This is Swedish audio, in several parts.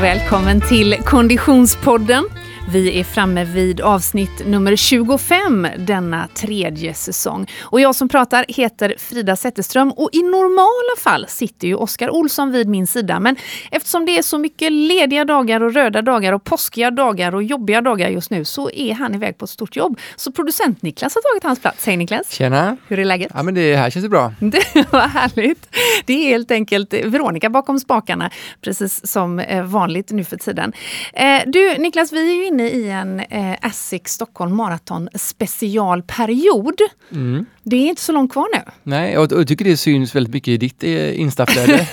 Och välkommen till Konditionspodden. Vi är framme vid avsnitt nummer 25 denna tredje säsong. Och jag som pratar heter Frida Zetterström och i normala fall sitter ju Oskar Olsson vid min sida. Men eftersom det är så mycket lediga dagar och röda dagar och påskiga dagar och jobbiga dagar just nu så är han iväg på ett stort jobb. Så producent Niklas har tagit hans plats. Hej Niklas! Tjena! Hur är läget? Ja men det här känns det bra. Det var härligt. Det är helt enkelt Veronica bakom spakarna, precis som eh, vanligt nu för tiden. Eh, Du Niklas, vi är ju inne i en eh, Asics Stockholm Marathon specialperiod. Mm. Det är inte så långt kvar nu. Nej, och och jag tycker det syns väldigt mycket i ditt eh, Instaflöde.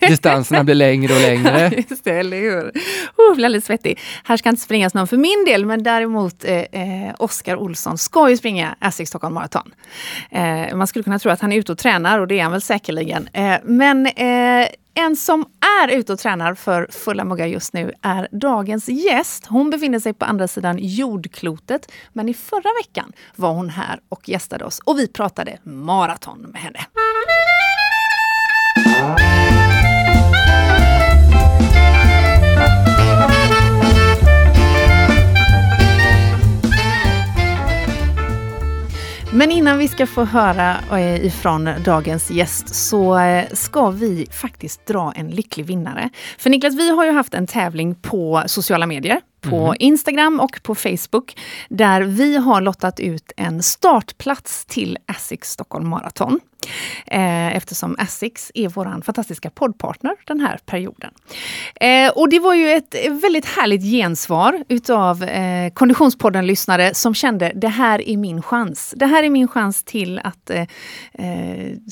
Distanserna blir längre och längre. Just det, eller hur? Oh, blir alldeles svettig. Här ska inte springas någon för min del, men däremot eh, eh, Oskar Olsson ska ju springa Asics Stockholm Marathon. Eh, man skulle kunna tro att han är ute och tränar och det är han väl säkerligen. Eh, men eh, en som är ute och tränar för fulla muggar just nu är dagens gäst. Hon befinner sig på andra sidan jordklotet, men i förra veckan var hon här och gästade oss och vi pratade maraton med henne. Men innan vi ska få höra eh, ifrån dagens gäst så eh, ska vi faktiskt dra en lycklig vinnare. För Niklas, vi har ju haft en tävling på sociala medier, på Instagram och på Facebook, där vi har lottat ut en startplats till Asics Stockholm Marathon. Eh, eftersom Asics är vår fantastiska poddpartner den här perioden. Eh, och det var ju ett väldigt härligt gensvar utav eh, Konditionspodden-lyssnare som kände det här är min chans. Det här är min chans till att eh,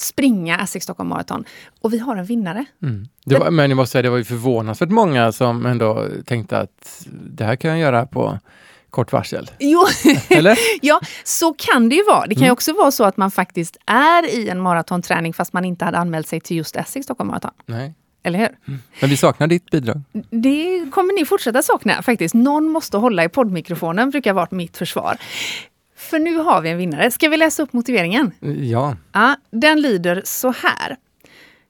springa Asics Stockholm Marathon. Och vi har en vinnare. Mm. Det var, men jag måste säga, det var ju förvånansvärt många som ändå tänkte att det här kan jag göra på kort varsel. Jo, Eller? ja, så kan det ju vara. Det kan ju Mm. också vara så att man faktiskt är i en maratonträning fast man inte hade anmält sig till just Essex Stockholm Marathon. Nej. Eller hur? Men vi saknar ditt bidrag. Det kommer ni fortsätta sakna faktiskt. Någon måste hålla i poddmikrofonen, brukar vara mitt försvar. För nu har vi en vinnare. Ska vi läsa upp motiveringen? Ja, Ja, den lyder så här.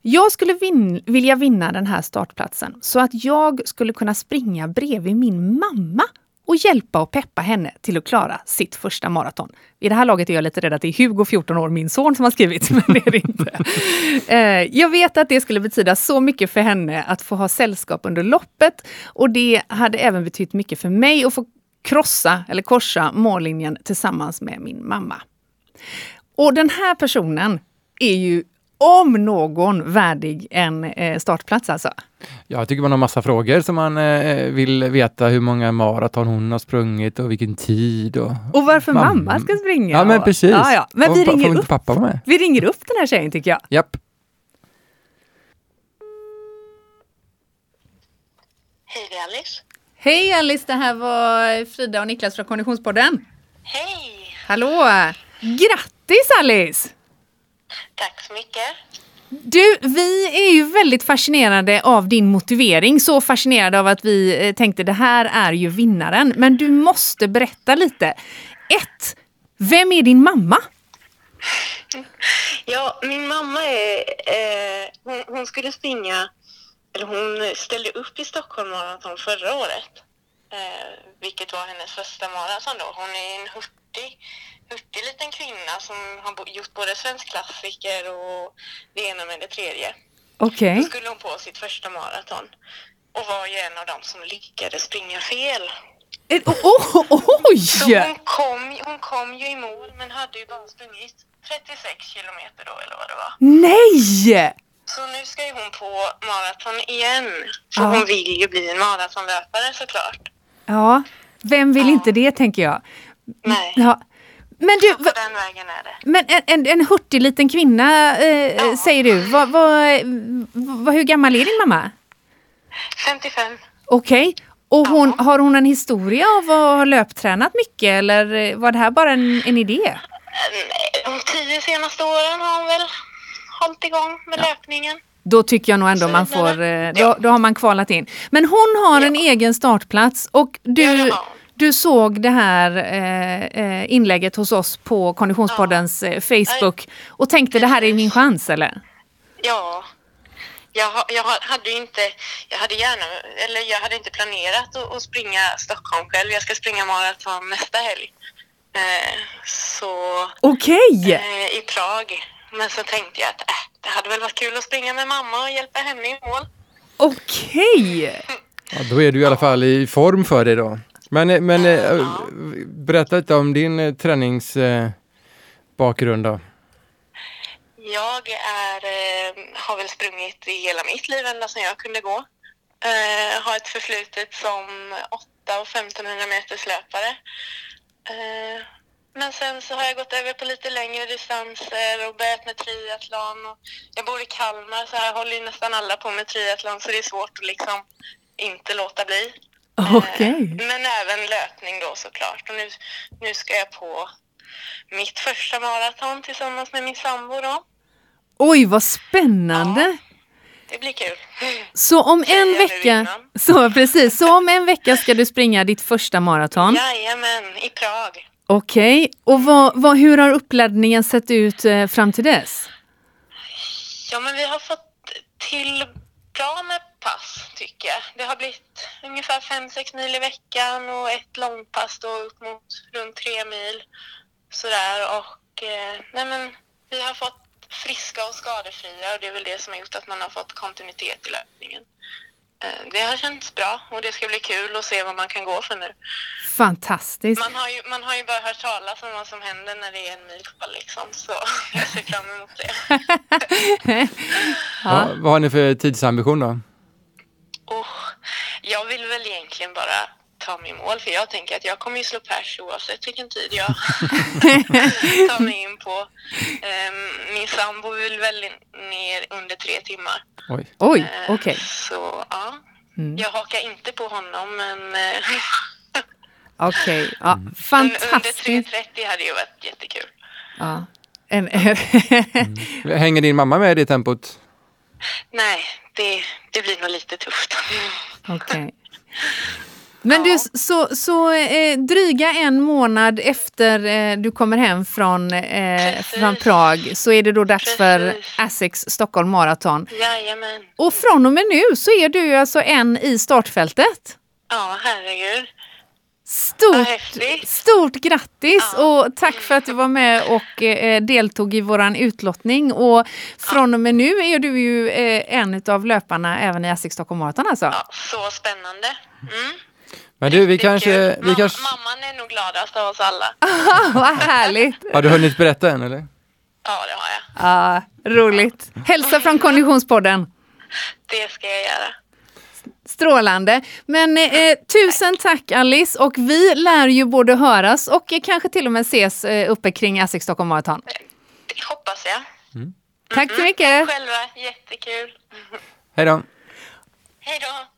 Jag skulle vin- vilja vinna den här startplatsen så att jag skulle kunna springa bredvid min mamma och hjälpa och peppa henne till att klara sitt första maraton. I det här laget är jag lite rädd att det är Hugo, 14 år, min son, som har skrivit, men det är det inte. Eh, jag vet att det skulle betyda så mycket för henne att få ha sällskap under loppet och det hade även betytt mycket för mig att få krossa eller korsa mållinjen tillsammans med min mamma. Och den här personen är ju om någon värdig en eh, startplats alltså. jag tycker man har massa frågor som man eh, vill veta hur många maraton hon har sprungit och vilken tid. Och, Och varför mamma, Mamma. ska springa. Ja men precis. Ja, ja. Men och, vi ringer, upp, pappa med? vi ringer upp den här tjejen tycker jag. Japp. Hej, det är Alice. Hej Alice, det här var Frida och Niklas från Konditionspodden. Hej! Hallå! Grattis Alice! Tack så mycket. Du, vi är ju väldigt fascinerade av din motivering. Så fascinerade av att vi eh, tänkte det här är ju vinnaren. Men du måste berätta lite. Ett, Vem är din mamma? Ja, min mamma är... Eh, hon, hon skulle springa... Eller hon ställde upp i Stockholm Marathon förra året. Eh, vilket var hennes första maraton då. Hon är en hurtig, hurtig liten kvinna som har gjort både svensk klassiker och det ena med det tredje. Okej. Då skulle hon på sitt första maraton och var ju en av dem som lyckades springa fel. Oh, oh, Oj! Så hon kom, hon kom ju i mål men hade ju bara sprungit 36 kilometer då eller vad det var. Nej! Så nu ska ju hon på maraton igen. För Ja. hon vill ju bli en maratonlöpare såklart. Ja, vem vill inte det tänker jag. Nej, Ja. Men du, på va- den vägen är det. men en, en, en hurtig liten kvinna eh, Ja. säger du. Vad, vad, vad, hur gammal är din mamma? 55. Okej. Och hon, Ja. har hon en historia av att ha löptränat mycket eller eh, var det här bara en, en idé? Nej, de tio senaste åren har hon väl hållit igång med löpningen. Då tycker jag nog ändå man får, eh, då, då har man kvalat in. Men hon har en egen startplats och Ja, du. Du såg det här eh, eh, inlägget hos oss på Konditionspoddens eh, Facebook och tänkte det här är min chans eller? Ja, jag, jag ha- hade inte, jag hade gärna, eller jag hade inte planerat att, att springa Stockholm själv. Jag ska springa maraton nästa helg. Eh, så Okej! eh, i Prag. Men så tänkte jag att äh, det hade väl varit kul att springa med mamma och hjälpa henne i mål. Okej! Ja, då är du i alla fall i form för det då. Men, eh, men eh, berätta lite om din eh, träningsbakgrund bakgrund då. Jag är, har väl sprungit i hela mitt liv ända sedan jag kunde gå. Eh, har ett förflutet som 8 och 1500 meters löpare. Men sen så har jag gått över på lite längre distanser och börjat med triathlon. Jag bor i Kalmar så här håller ju nästan alla på med triathlon så det är svårt att liksom inte låta bli. Eh, Men även löpning då såklart. Och nu, nu ska jag på mitt första maraton tillsammans med min sambo då. Oj, vad spännande! Det blir kul. Så om en jag vecka, så precis, så om en vecka ska du springa ditt första maraton. Jajamän, i Prag. Okej, och vad, vad, hur har uppladdningen sett ut eh, fram till dess? Ja, men vi har fått till bra med pass tycker jag. Det har blivit ungefär 5-6 mil i veckan och ett långpass då upp mot runt 3 mil. Sådär och eh, nej men vi har fått friska och skadefria och det är väl det som har gjort att man har fått kontinuitet i löpningen. Eh, det har känts bra och det ska bli kul att se vad man kan gå för nu. Fantastiskt. Man har ju, man har ju bara hört talas om vad som händer när det är en mil kvar liksom så jag ser fram emot det. Ja. Vad har ni för tidsambition då? Och jag vill väl egentligen bara ta mig i mål för jag tänker att jag kommer ju slå pers oavsett vilken tid jag tar mig in på. Ehm, min sambo vill väl ner under tre timmar. Oj. Oj, Eh, okej. Så ja, Mm. jag hakar inte på honom men eh, Okej, ja, un- under fantastiskt. 3.30 hade ju varit jättekul. Ja. En, Hänger din mamma med i det tempot? Nej, det, det blir nog lite tufft. Okej. Men Ja. du, så, så eh, dryga en månad efter eh, du kommer hem från, eh, från Prag så är det då dags för Precis. Asics Stockholm Marathon. Jajamän. Och från och med nu så är du alltså en i startfältet. Ja, herregud. Stort, häftigt. stort grattis Ja. och tack för att du var med och eh, deltog i våran utlottning. Och från och med nu är du ju eh, en av löparna även i Asics Stockholm Marathon alltså. Ja, så spännande. Mm. Men du, vi kanske... Vi Mam- kanske Mamman är nog gladast av oss alla. Vad härligt! har du hunnit berätta än eller? Ja, det har jag. Ja, roligt. Hälsa från Konditionspodden. Det ska jag göra. Strålande. Men eh, tusen tack Alice och vi lär ju både höras och eh, kanske till och med ses eh, uppe kring Asics Stockholm Marathon. Det hoppas jag. Tack så Mm, mycket! Tack själva. Jättekul. Hej då! Hej då.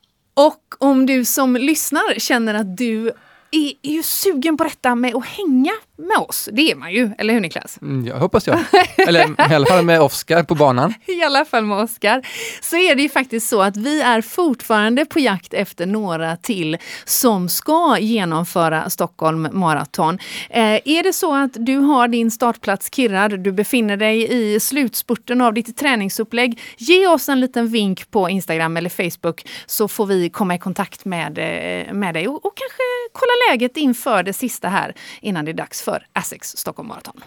Och om du som lyssnar känner att du är, är ju sugen på detta med att hänga med oss. Det är man ju, eller hur Niklas? Mm, Jag hoppas jag. Eller i alla fall med Oskar på banan. I alla fall med Oskar. Så är det ju faktiskt så att vi är fortfarande på jakt efter några till som ska genomföra Stockholm Marathon. Eh, är det så att du har din startplats kirrad, du befinner dig i slutspurten av ditt träningsupplägg, ge oss en liten vink på Instagram eller Facebook så får vi komma i kontakt med, eh, med dig och, och kanske kolla läget inför det sista här innan det är dags för Essex Stockholm Marathon.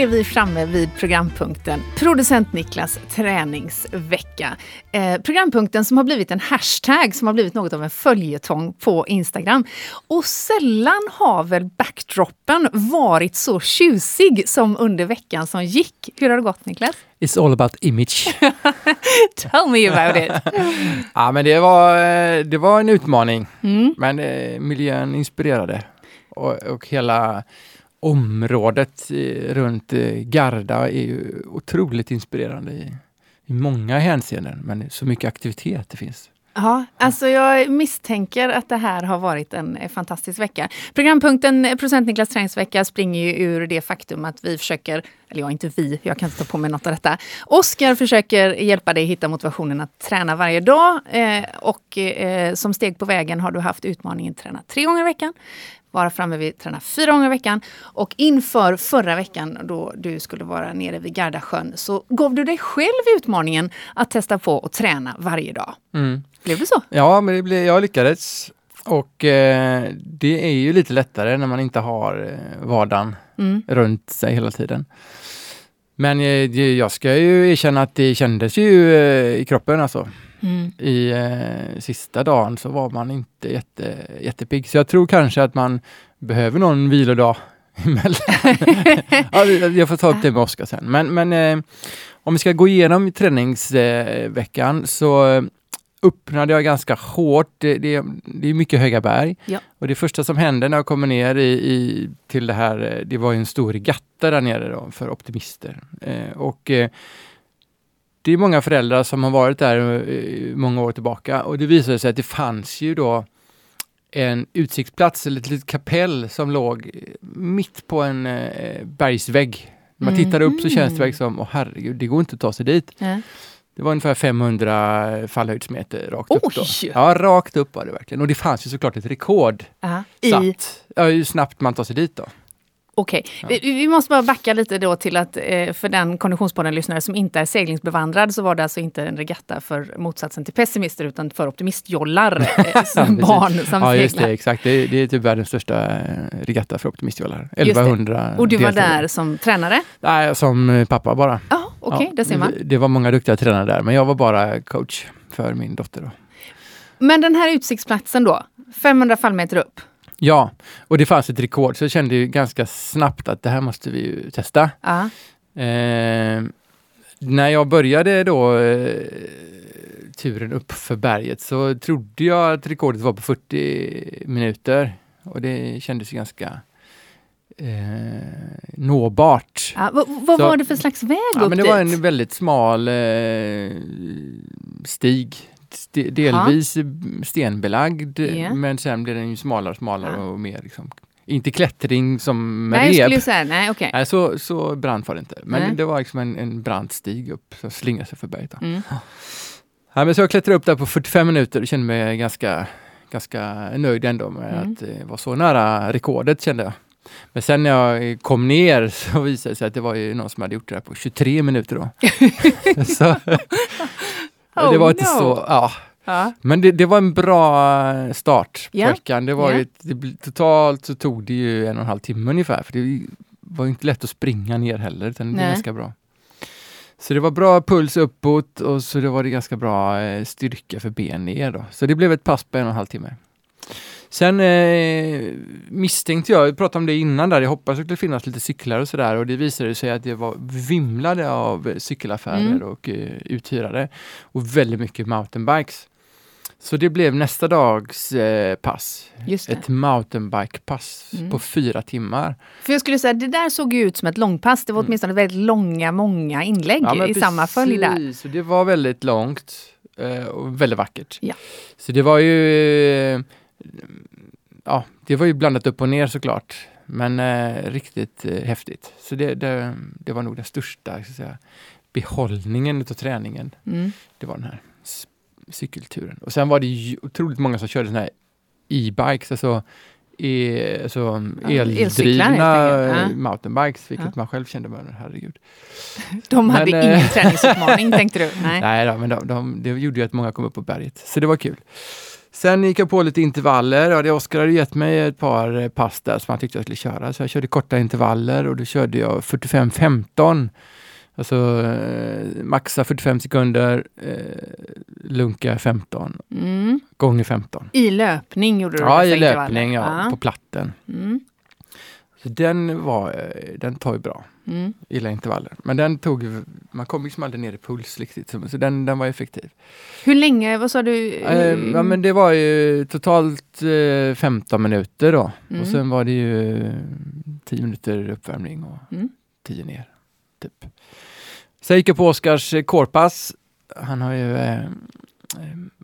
Är vi framme vid programpunkten Producent Niklas träningsvecka. Eh, programpunkten som har blivit en hashtag som har blivit något av en följetong på Instagram. Och sällan har väl backdropen varit så tjusig som under veckan som gick. Hur har det gått Niklas? It's all about image. Tell me about it! ja, men det var, eh, det var en utmaning. Mm. Men eh, miljön inspirerade. Och, och hela området eh, runt eh, Garda är ju otroligt inspirerande i, i många hänseenden, men så mycket aktivitet det finns. Ja, alltså jag misstänker att det här har varit en eh, fantastisk vecka. Programpunkten Procent Niklas träningsvecka springer ju ur det faktum att vi försöker, eller ja, inte vi, jag kan inte ta på mig något av detta. Oskar försöker hjälpa dig hitta motivationen att träna varje dag eh, och eh, som steg på vägen har du haft utmaningen träna tre gånger i veckan vara framme vid träna fyra gånger i veckan. Och inför förra veckan då du skulle vara nere vid Gardasjön så gav du dig själv utmaningen att testa på att träna varje dag. Mm. Blev det så? Ja, men det blev, jag lyckades. Och eh, det är ju lite lättare när man inte har eh, vardagen mm. runt sig hela tiden. Men eh, jag ska ju erkänna att det kändes ju eh, i kroppen alltså. Mm. I eh, sista dagen så var man inte jätte, jättepigg. Så jag tror kanske att man behöver någon vilodag emellan. ja, jag får ta upp det med Oskar sen. Men, men eh, om vi ska gå igenom träningsveckan så eh, öppnade jag ganska hårt. Det, det, det är mycket höga berg. Ja. Och det första som hände när jag kommer ner i, i, till det här, eh, det var en stor regatta där nere då, för optimister. Eh, och eh, det är många föräldrar som har varit där eh, många år tillbaka och det visade sig att det fanns ju då en utsiktsplats, eller ett litet kapell som låg mitt på en eh, bergsvägg. När man mm. tittar upp så känns det som, åh herregud, det går inte att ta sig dit. Mm. Det var ungefär 500 fallhöjdsmeter rakt Oj. upp. Då. Ja, rakt upp var det verkligen. Och det fanns ju såklart ett rekord. Uh -huh. I? Ja, hur snabbt man tar sig dit då. Okej, okay. vi, vi, måste bara backa lite då till att eh, för den Konditionspodden-lyssnare som inte är seglingsbevandrad så var det alltså inte en regatta för motsatsen till pessimister utan för optimistjollar eh, som barn som Ja, just det, exakt. Det, det är typ världens största eh, regatta för optimistjollar. 1100 Och du var där som tränare? Nej, som pappa bara. Ah, Okej, okay, ja, det ser man. Det, var många duktiga tränare där, men jag var bara coach för min dotter. Då. Men den här utsiktsplatsen då, 500 fallmeter upp? Ja, och det fanns ett rekord så jag kände ju ganska snabbt att det här måste vi ju testa. Uh. Eh, när jag började då eh, turen upp för berget så trodde jag att rekordet var på 40 minuter och det kändes ju ganska eh, nåbart. Ja, vad, vad var det för slags väg ja, upp men Det dit? var en väldigt smal eh, stig st delvis ha. stenbelagd, yeah. men sen blev den ju smalare och smalare ja. och mer liksom, inte klättring som med nej, rep. Säga, nej, okay. nej, så, så brant var det inte. Men nej. det var liksom en, en brant stig upp, som slingade sig för berget. Mm. Ja, men så jag klättrade upp där på 45 minuter och kände mig ganska, ganska nöjd ändå med mm. att det var så nära rekordet kände jag. Men sen när jag kom ner så visade det sig att det var ju någon som hade gjort det där på 23 minuter då. så, Oh, det var inte no. så, ja. ja. Men det, det, var en bra start på yeah. veckan. Det var yeah. ett, det, totalt så tog det ju en och en halv timme ungefär. För det var inte lätt att springa ner heller, utan det var ganska bra. Så det var bra puls uppåt och så det var det ganska bra eh, styrka för ben ner. Då. Så det blev ett pass på en och en halv timme. Sen eh, misstänkte jag, jag pratade om det innan där, jag hoppas att det skulle finnas lite cyklar och sådär och det visade sig att det var vimlade av cykelaffärer mm. och eh, uthyrare och väldigt mycket mountainbikes. Så det blev nästa dags eh, pass. Ett mountainbike-pass mm. på fyra timmar. För jag skulle säga, det där såg ut som ett långpass. Det var mm. åtminstone väldigt långa, många inlägg ja, i precis. samma följ där. det var väldigt långt eh, och väldigt vackert. Ja. Så det var ju eh, ja, det var ju blandat upp och ner såklart. Men eh, riktigt eh, häftigt. Så det, det, det, var nog den största så säga, behållningen av träningen. Mm. Det var den här cykelturen. Och sen var det ju otroligt många som körde såna här e-bikes, alltså, e, alltså ja, eldrivna mountainbikes, vilket ja. man själv kände, men herregud. De men, hade ingen träningsutmaning tänkte du? Nej, nej då, men de, de, det gjorde ju att många kom upp på berget, så det var kul. Sen gick jag på lite intervaller. Det Oskar hade gett mig ett par pass där som han tyckte jag skulle köra. Så jag körde korta intervaller och då körde jag 45-15. Alltså eh, maxa 45 sekunder, eh, lunka 15, Mm. gånger 15. I löpning gjorde du Ja, i löpning, ja, Ja. på platten. Mm. Så den, var, eh, den tar ju bra, Mm. gillar intervaller. Men den tog, man kom liksom aldrig ner i puls riktigt, så den, den var effektiv. Hur länge, vad sa du? Eh, ja, men det var ju totalt eh, 15 minuter då. Mm. Och sen var det ju eh, 10 minuter uppvärmning och Mm. 10 ner. Typ. Sen gick jag på Oskars eh, kårpass. Han har ju eh, eh,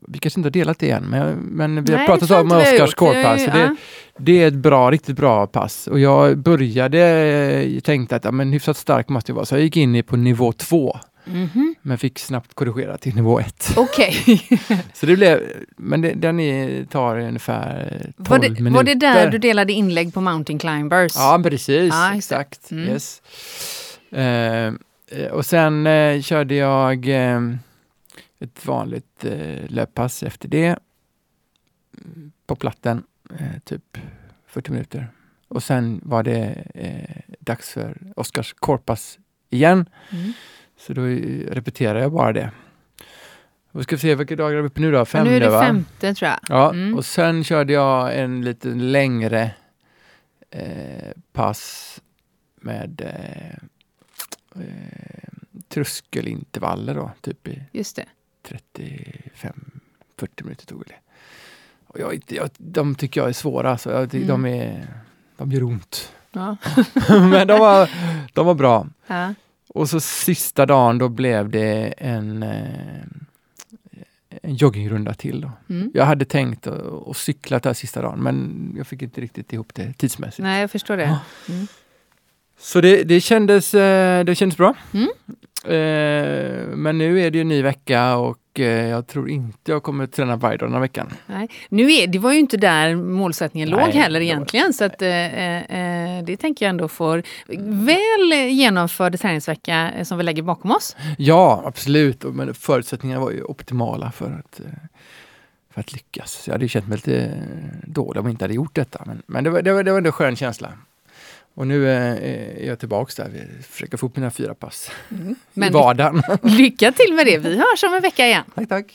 vi kanske inte har delat det än, men, men vi har Nej, pratat om Oskars så Det. Det är ett bra, riktigt bra pass. Och jag började, eh, tänkte att ja, men hyfsat stark måste jag vara, så jag gick in på nivå 2. Mhm. Men fick snabbt korrigera till nivå 1. Okej. Så det blev, men det, den är, tar ungefär 12 Var det, minuter. var det där du delade inlägg på Mountain Climbers? Ja, precis. Det. exakt. Mm. Yes. Eh, och sen eh, körde jag eh, ett vanligt löppass efter det. Mm, På platten, eh, typ 40 minuter. Och sen var det eh, dags för Oskars korpass igen. Mm. Så då eh, repeterar jag bara det. Vi ska se vilka dagar är vi uppe nu då? Fem nu är det femte tror jag. Ja, Mm. och sen körde jag en lite längre eh, pass med eh, eh, tröskelintervaller då, typ i Just det. 35-40 minuter tog det. Och jag, jag, de tycker jag är svåra, så jag, Mm. de, är, de gör ont. Ja. Men de var, de var bra. Ja. Och så sista dagen då blev det en, eh, en joggingrunda till. Då. Mm. Jag hade tänkt att, cykla den här sista dagen men jag fick inte riktigt ihop det tidsmässigt. Nej, jag förstår det. Mm. Så det, det, kändes, eh, det kändes bra. Mm. Eh, Men nu är det ju en ny vecka och jag tror inte jag kommer träna varje dag den här veckan. Nej. Nu är, det var ju inte där målsättningen Nej, låg heller egentligen. Så att, eh, eh, det tänker jag ändå får väl genomförd träningsvecka eh, som vi lägger bakom oss. Ja, absolut. Men förutsättningarna var ju optimala för att, eh, för att lyckas. Jag hade känt mig lite eh, dålig om jag inte hade gjort detta. Men, men det, var, det, var, det var ändå en skön känsla. Och nu är jag tillbaks där. Vi försöker få upp mina fyra pass i Men vardagen. lycka till med det. Vi hörs om en vecka igen. tack, tack.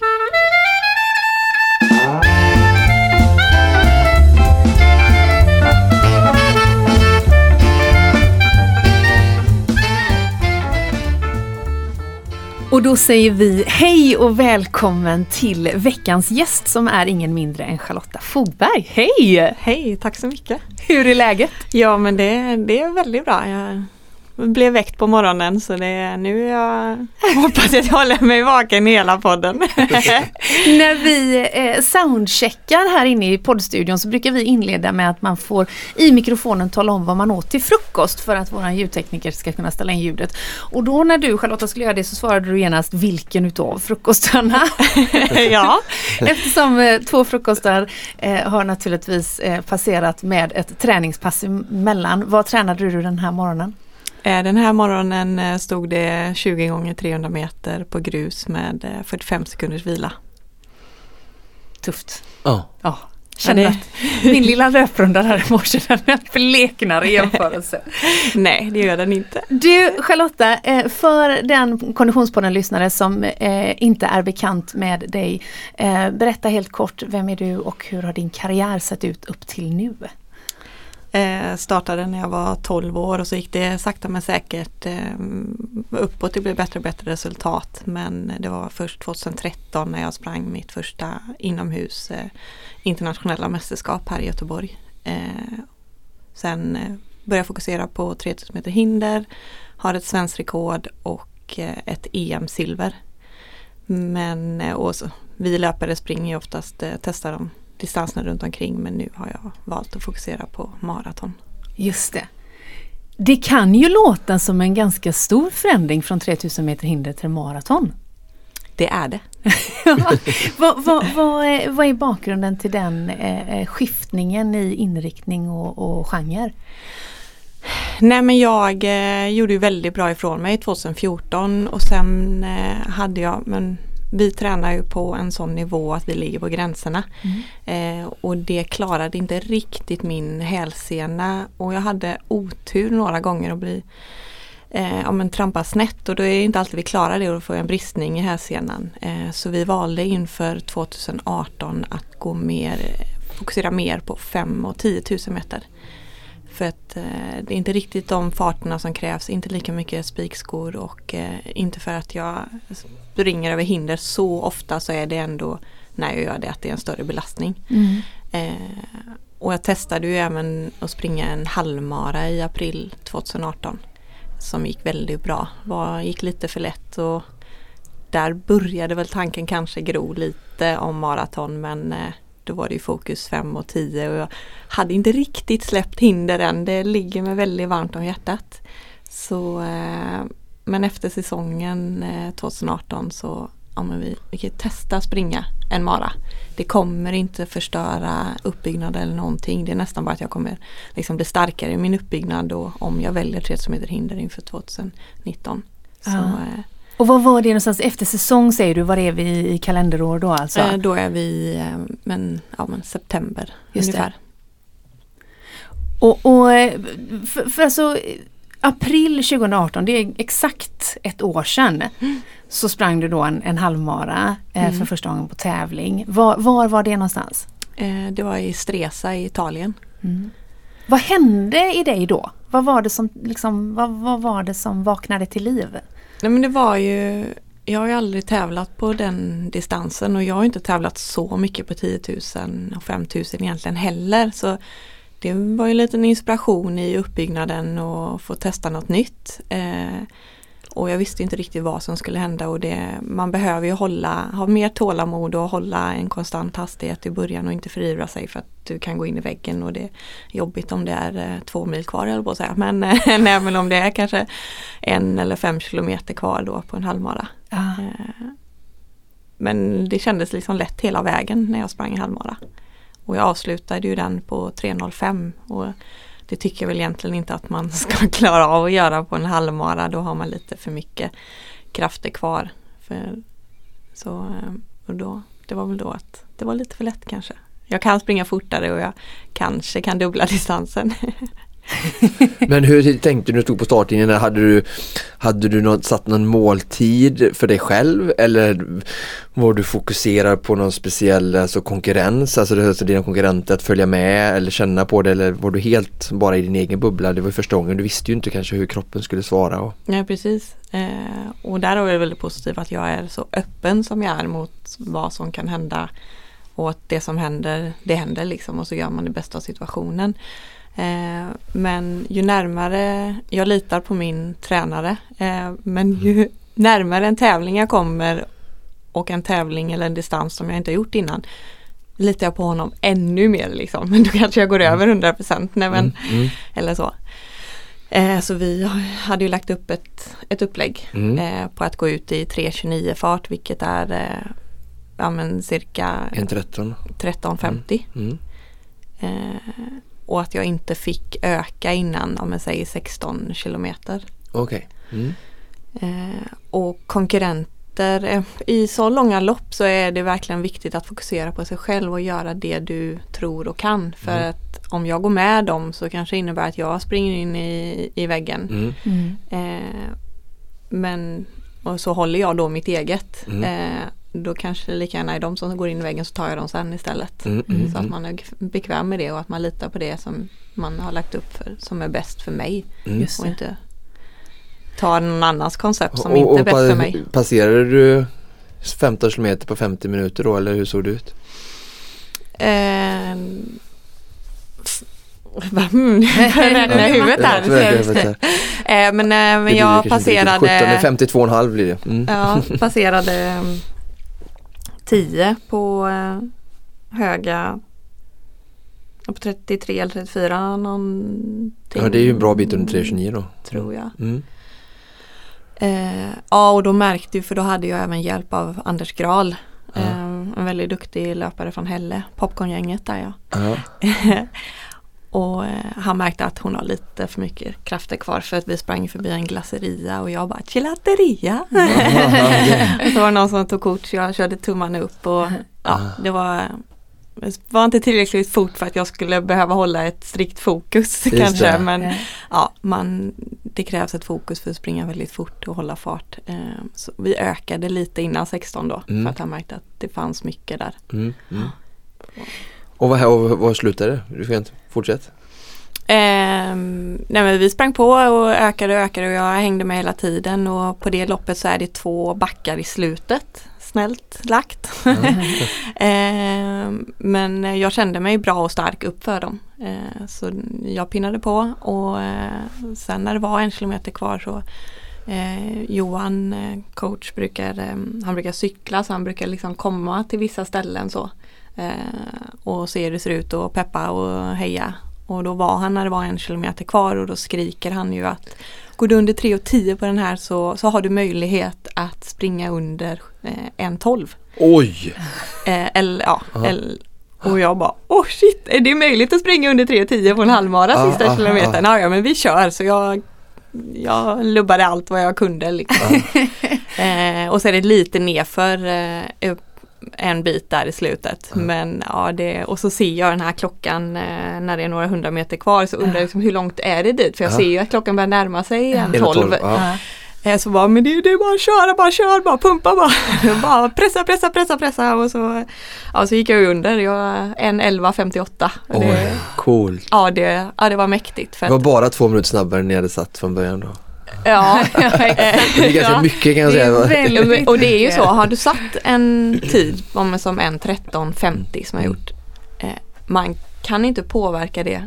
Och då säger vi hej och välkommen till veckans gäst som är ingen mindre än Charlotta Fogberg. Hej! Hej, tack så mycket. Hur är läget? Ja men det, det är väldigt bra. Jag blev väckt på morgonen så det, nu är jag, hoppas jag håller mig vaken hela podden. När vi eh, soundcheckar här inne i poddstudion så brukar vi inleda med att man får i mikrofonen tala om vad man åt till frukost för att våran ljudtekniker ska kunna ställa in ljudet. Och då när du Charlotta skulle göra det så svarade du genast vilken utav frukostarna? ja, Eftersom eh, två frukostar eh, har naturligtvis passerat med ett träningspass emellan. Vad tränade du den här morgonen? Eh, den här morgonen eh, stod det 20 gånger 300 meter på grus med eh, 45 sekunders vila. Tufft. Ja. Ja, känner att min lilla löprunda där i morse den bleknar i jämförelse. Nej, det gör den inte. Du Charlotta, eh, för den Konditionspodden-lyssnare som eh, inte är bekant med dig, eh, berätta helt kort, vem är du och hur har din karriär sett ut upp till nu? Eh, startade när jag var 12 år och så gick det sakta men säkert eh, uppåt. Det blev bättre och bättre resultat. Men det var först 2013 när jag sprang mitt första inomhus eh, internationella mästerskap här i Göteborg. Eh, sen eh, började jag fokusera på 3000 meter hinder, har ett svenskt rekord och eh, ett EM-silver. Men eh, och så, vi löpare springer ju oftast, eh, testar de distanserna runt omkring men nu har jag valt att fokusera på maraton. Just det. Det kan ju låta som en ganska stor förändring från 3000 meter hinder till maraton. Det är det. vad, vad, vad, är, vad är bakgrunden till den eh, skiftningen i inriktning och, och genre? Nej men jag eh, gjorde ju väldigt bra ifrån mig 2014 och sen eh, hade jag men vi tränar ju på en sån nivå att vi ligger på gränserna. Eh, och det klarade inte riktigt min hälsena och jag hade otur några gånger att bli eh, ja, men trampa snett och då är det inte alltid vi klarar det och då får jag en bristning i hälsenan. Eh, så vi valde inför 2018 att gå mer, fokusera mer på 5 och 10 000 meter. För att eh, det är inte riktigt de farterna som krävs, inte lika mycket spikskor och eh, inte för att jag springer över hinder så ofta så är det ändå när jag gör det att det är en större belastning. Mm. Eh, och jag testade ju även att springa en halvmara i april 2018 som gick väldigt bra. Var, gick lite för lätt och där började väl tanken kanske gro lite om maraton men eh, då var det ju fokus 5 och 10 och jag hade inte riktigt släppt hinder än. Det ligger mig väldigt varmt om hjärtat. Så, eh, men efter säsongen eh, 2018 så ja, vi, vi kan testa springa en mara. Det kommer inte förstöra uppbyggnad eller någonting. Det är nästan bara att jag kommer liksom bli starkare i min uppbyggnad då, om jag väljer 3000 meter hinder inför 2019. Så, Ah. eh, Och vad var det någonstans efter säsong säger du? Var är vi i kalenderår då alltså? eh, då är vi eh, men, ja, men september Just det. ungefär. Och, och eh, för, för alltså april 2018, det är exakt ett år sedan. Så sprang du då en, en halvmara eh, för Mm. första gången på tävling. Var, var var det någonstans? Eh, det var i Stresa i Italien. Vad hände i dig då? Vad var det som, liksom, vad, vad var det som vaknade till liv? Nej men det var ju Jag har ju aldrig tävlat på den distansen och jag har inte tävlat så mycket på 10 000 och 5 000 egentligen heller. Så det var ju en liten inspiration i uppbyggnaden och få testa något nytt. Eh, och jag visste inte riktigt vad som skulle hända och det, man behöver ju hålla, ha mer tålamod och hålla en konstant hastighet i början och inte förivra sig för att du kan gå in i väggen och det är jobbigt om det är eh, två mil kvar eller på att säga. Men eh, även om det är kanske en eller fem kilometer kvar då på en halvmara. Ah. Eh, Men det kändes liksom lätt hela vägen när jag sprang en halvmara. Och jag avslutade ju den på 3.05 och det tycker jag väl egentligen inte att man ska klara av att göra på en halvmara. Då har man lite för mycket krafter kvar. För, så, eh, och då, det var väl då att det var lite för lätt kanske. Jag kan springa fortare och jag kanske kan dubbla distansen. Men hur tänkte du när du stod på startlinjen? Hade du, hade du något, satt någon måltid för dig själv eller var du fokuserad på någon speciell alltså konkurrens, alltså alltså dina konkurrenter att följa med eller känna på det eller var du helt bara i din egen bubbla? Det var ju första gången, du visste ju inte kanske hur kroppen skulle svara. Och, Ja precis. Eh, och där är det väldigt positivt att jag är så öppen som jag är mot vad som kan hända. Och att det som händer, det händer liksom och så gör man det bästa av situationen. Eh, men ju närmare, jag litar på min tränare, eh, men ju närmare en tävling jag kommer och en tävling eller en distans som jag inte har gjort innan litar jag på honom ännu mer liksom. Men då kanske jag går över 100% nej men mm, eller så. Eh, så vi hade ju lagt upp ett, ett upplägg Mm. eh, på att gå ut i 3.29 fart vilket är eh, ja, men cirka en 13. 13.50. Mm. Eh, och att jag inte fick öka innan, om jag säger 16 kilometer. Okej. Mm. Eh, och konkurrenter, eh, i så långa lopp så är det verkligen viktigt att fokusera på sig själv och göra det du tror och kan. För Mm. att om jag går med dem så kanske det innebär att jag springer in i, i väggen. Mm. Mm. Eh, men och så håller jag då mitt eget. Mm. Eh, då kanske det lika gärna är de som går in i väggen så tar jag dem sen istället. Mm, mm, Så att mm. man är bekväm med det och att man litar på det som man har lagt upp för, som är bäst för mig. Mm. Just Och inte ta någon annans koncept som Och- inte är bäst för mig. Passerade du 15 kilometer på 50 minuter då eller hur såg det ut? Eh, räknar i huvudet här. Ja, jag vet inte. Eh, men eh, men jag passerade 17, 52,5 blir det. Mm. Ja, passerade um, 10 på eh, höga på 33 eller 34 någonting. Ja det är ju en bra bit under 3,29 då. Tror jag. Mm. Eh, ja och då märkte ju för då hade jag även hjälp av Anders Gral. Ja. Eh, en väldigt duktig löpare från Hälle, Popcorngänget där ja. Ja. och eh, han märkte att hon har lite för mycket krafter kvar för att vi sprang förbi en glaceria och jag bara gelateria. och så var det någon som tog kort så jag körde tummarna upp och ja, det var det var inte tillräckligt fort för att jag skulle behöva hålla ett strikt fokus Just kanske det. men ja, man, det krävs ett fokus för att springa väldigt fort och hålla fart. Eh, så vi ökade lite innan 16 då Mm. för att han märkte att det fanns mycket där. Mm, mm. Och vad, och vad slutade det? Du får inte fortsätta. Ehm, nej men vi sprang på och ökade och ökade och jag hängde med hela tiden och på det loppet så är det två backar i slutet. Snällt lagt. Ehm, men jag kände mig bra och stark uppför dem. Ehm, så jag pinnade på och eh, sen när det var en kilometer kvar så eh, Johan, eh, coach, brukar, eh, han brukar cykla så han brukar liksom komma till vissa ställen så. Eh, och se hur det ser ut och peppa och heja. Och då var han när det var en kilometer kvar och då skriker han ju att Går du under 3.10 på den här så, så har du möjlighet att springa under eh, 1.12. Oj! Eh, eller, ja, eller, och jag bara, oh shit, är det möjligt att springa under 3.10 på en halvmara Ja, sista ja, kilometern? Ja, ja, men vi kör. Så jag, jag lubbade allt vad jag kunde. Liksom. eh, och så är det lite nerför eh, upp en bit där i slutet. Men ja, det, och så ser jag den här klockan eh, när det är några hundra meter kvar så undrar jag liksom, hur långt är det dit? För jag Ja. ser ju att klockan börjar närma sig en En och 12. Ja. Eh, Så bara, men det, är bara att köra, bara kör, bara pumpa bara. bara pressa, pressa, pressa, pressa och så, ja, så gick jag under. Jag en 11.58. Och Oj, Det, coolt. ja, det, ja, det var mäktigt. Det var bara två minuter snabbare än ni hade satt från början då. Ja, Det är ganska Ja. mycket kan jag säga. och det är ju så, har du satt en tid om, som en 13.50 som jag Mm. gjort. Eh, man kan inte påverka det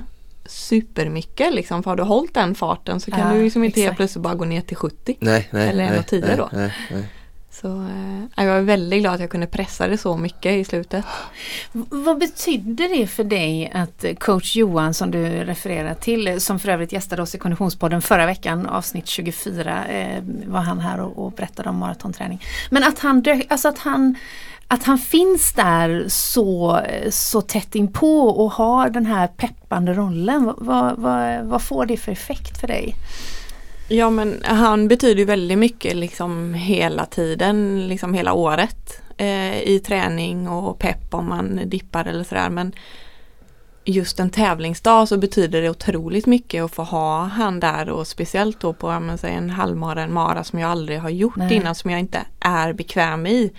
supermycket liksom. För har du hållit den farten så kan Ja, du liksom inte helt exakt. plötsligt bara gå ner till 70. Nej, nej. Eller en nej, och tio nej, då. Nej, nej. Så eh, jag är väldigt glad att jag kunde pressa det så mycket i slutet. Vad betyder det för dig att coach Johan som du refererar till, som för övrigt gästade oss i Konditionspodden förra veckan, avsnitt 24, eh, var han här och, och berättade om maratonträning. Men att han, alltså att han att han finns där så, så tätt inpå och har den här peppande rollen. Vad, vad, vad får det för effekt för dig? Ja men han betyder ju väldigt mycket liksom hela tiden, liksom hela året. Eh, I träning och pepp om man dippar eller sådär. Men just en tävlingsdag så betyder det otroligt mycket att få ha han där och speciellt då på men, säg en halvmara, en mara som jag aldrig har gjort Nej. innan som jag inte är bekväm i.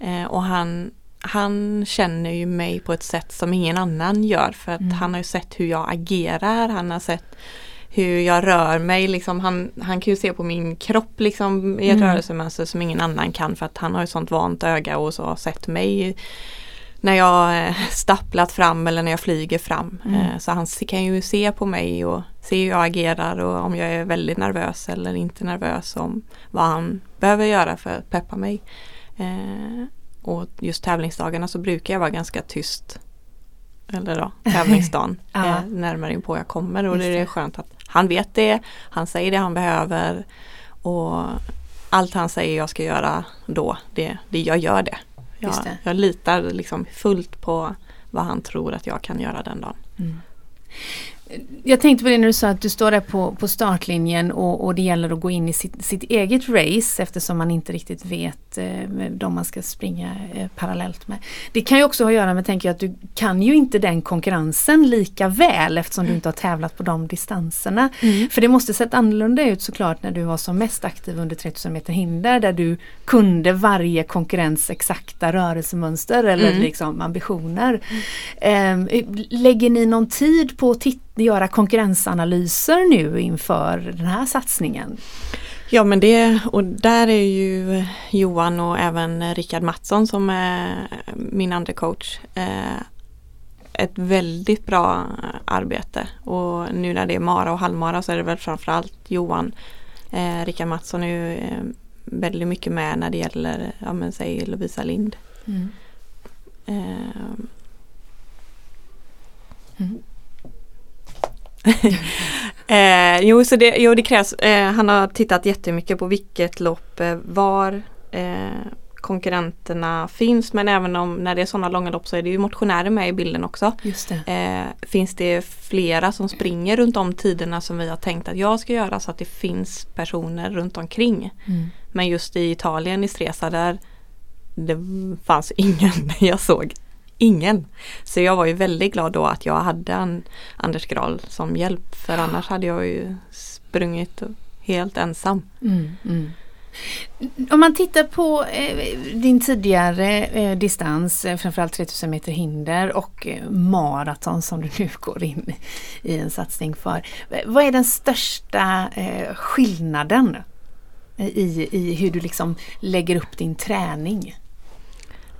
Eh, och han, han känner ju mig på ett sätt som ingen annan gör för att han har ju sett hur jag agerar, han har sett hur jag rör mig, liksom, han, han kan ju se på min kropp liksom, i ett Mm. rörelsemönster som ingen annan kan för att han har ju sånt vant öga och så har sett mig när jag eh, stapplat fram eller när jag flyger fram. Mm. Eh, Så han kan ju se på mig och se hur jag agerar och om jag är väldigt nervös eller inte nervös om vad han behöver göra för att peppa mig. Eh, Och just tävlingsdagarna så brukar jag vara ganska tyst. Eller då, tävlingsdagen Ja. närmare in på jag kommer och det är skönt att han vet det, han säger det han behöver och allt han säger jag ska göra då, det, det jag gör det. Jag, det. jag litar liksom fullt på vad han tror att jag kan göra den dagen. Jag tänkte på det när du sa att du står där på, på startlinjen och, och det gäller att gå in i sitt, sitt eget race eftersom man inte riktigt vet eh, de man ska springa eh, parallellt med. Det kan ju också ha att göra med, tänker jag, att du kan ju inte den konkurrensen lika väl eftersom du inte har tävlat på de distanserna. För det måste sett annorlunda ut såklart när du var som mest aktiv under 3000 meter hinder där du kunde varje konkurrens exakta rörelsemönster eller Mm. liksom ambitioner. Ehm, lägger ni någon tid på att titta, göra konkurrensanalyser nu inför den här satsningen? Ja men det, och där är ju Johan och även Rickard Mattsson som är min andra coach eh, ett väldigt bra arbete. Och nu när det är Mara och halvmara så är det väl framförallt Johan. Eh, Rickard Mattsson är ju eh, väldigt mycket med när det gäller, ja men säg Lovisa Lind. Eh, eh, jo, så det, jo, det krävs. Eh, han har tittat jättemycket på vilket lopp, eh, var eh, konkurrenterna finns men även om när det är sådana långa lopp så är det ju motionärer med i bilden också. Det. Eh, finns det flera som springer runt de tiderna som vi har tänkt att jag ska göra så att det finns personer runt omkring. Mm. Men just i Italien i Stresa där det fanns ingen jag såg. Ingen. Så jag var ju väldigt glad då att jag hade en Anders Gral som hjälp för annars hade jag ju sprungit helt ensam. Mm, mm. Om man tittar på eh, din tidigare eh, distans, eh, framförallt 3000 meter hinder och eh, maraton som du nu går in i en satsning för. Eh, vad är den största eh, skillnaden eh, i, i hur du liksom lägger upp din träning?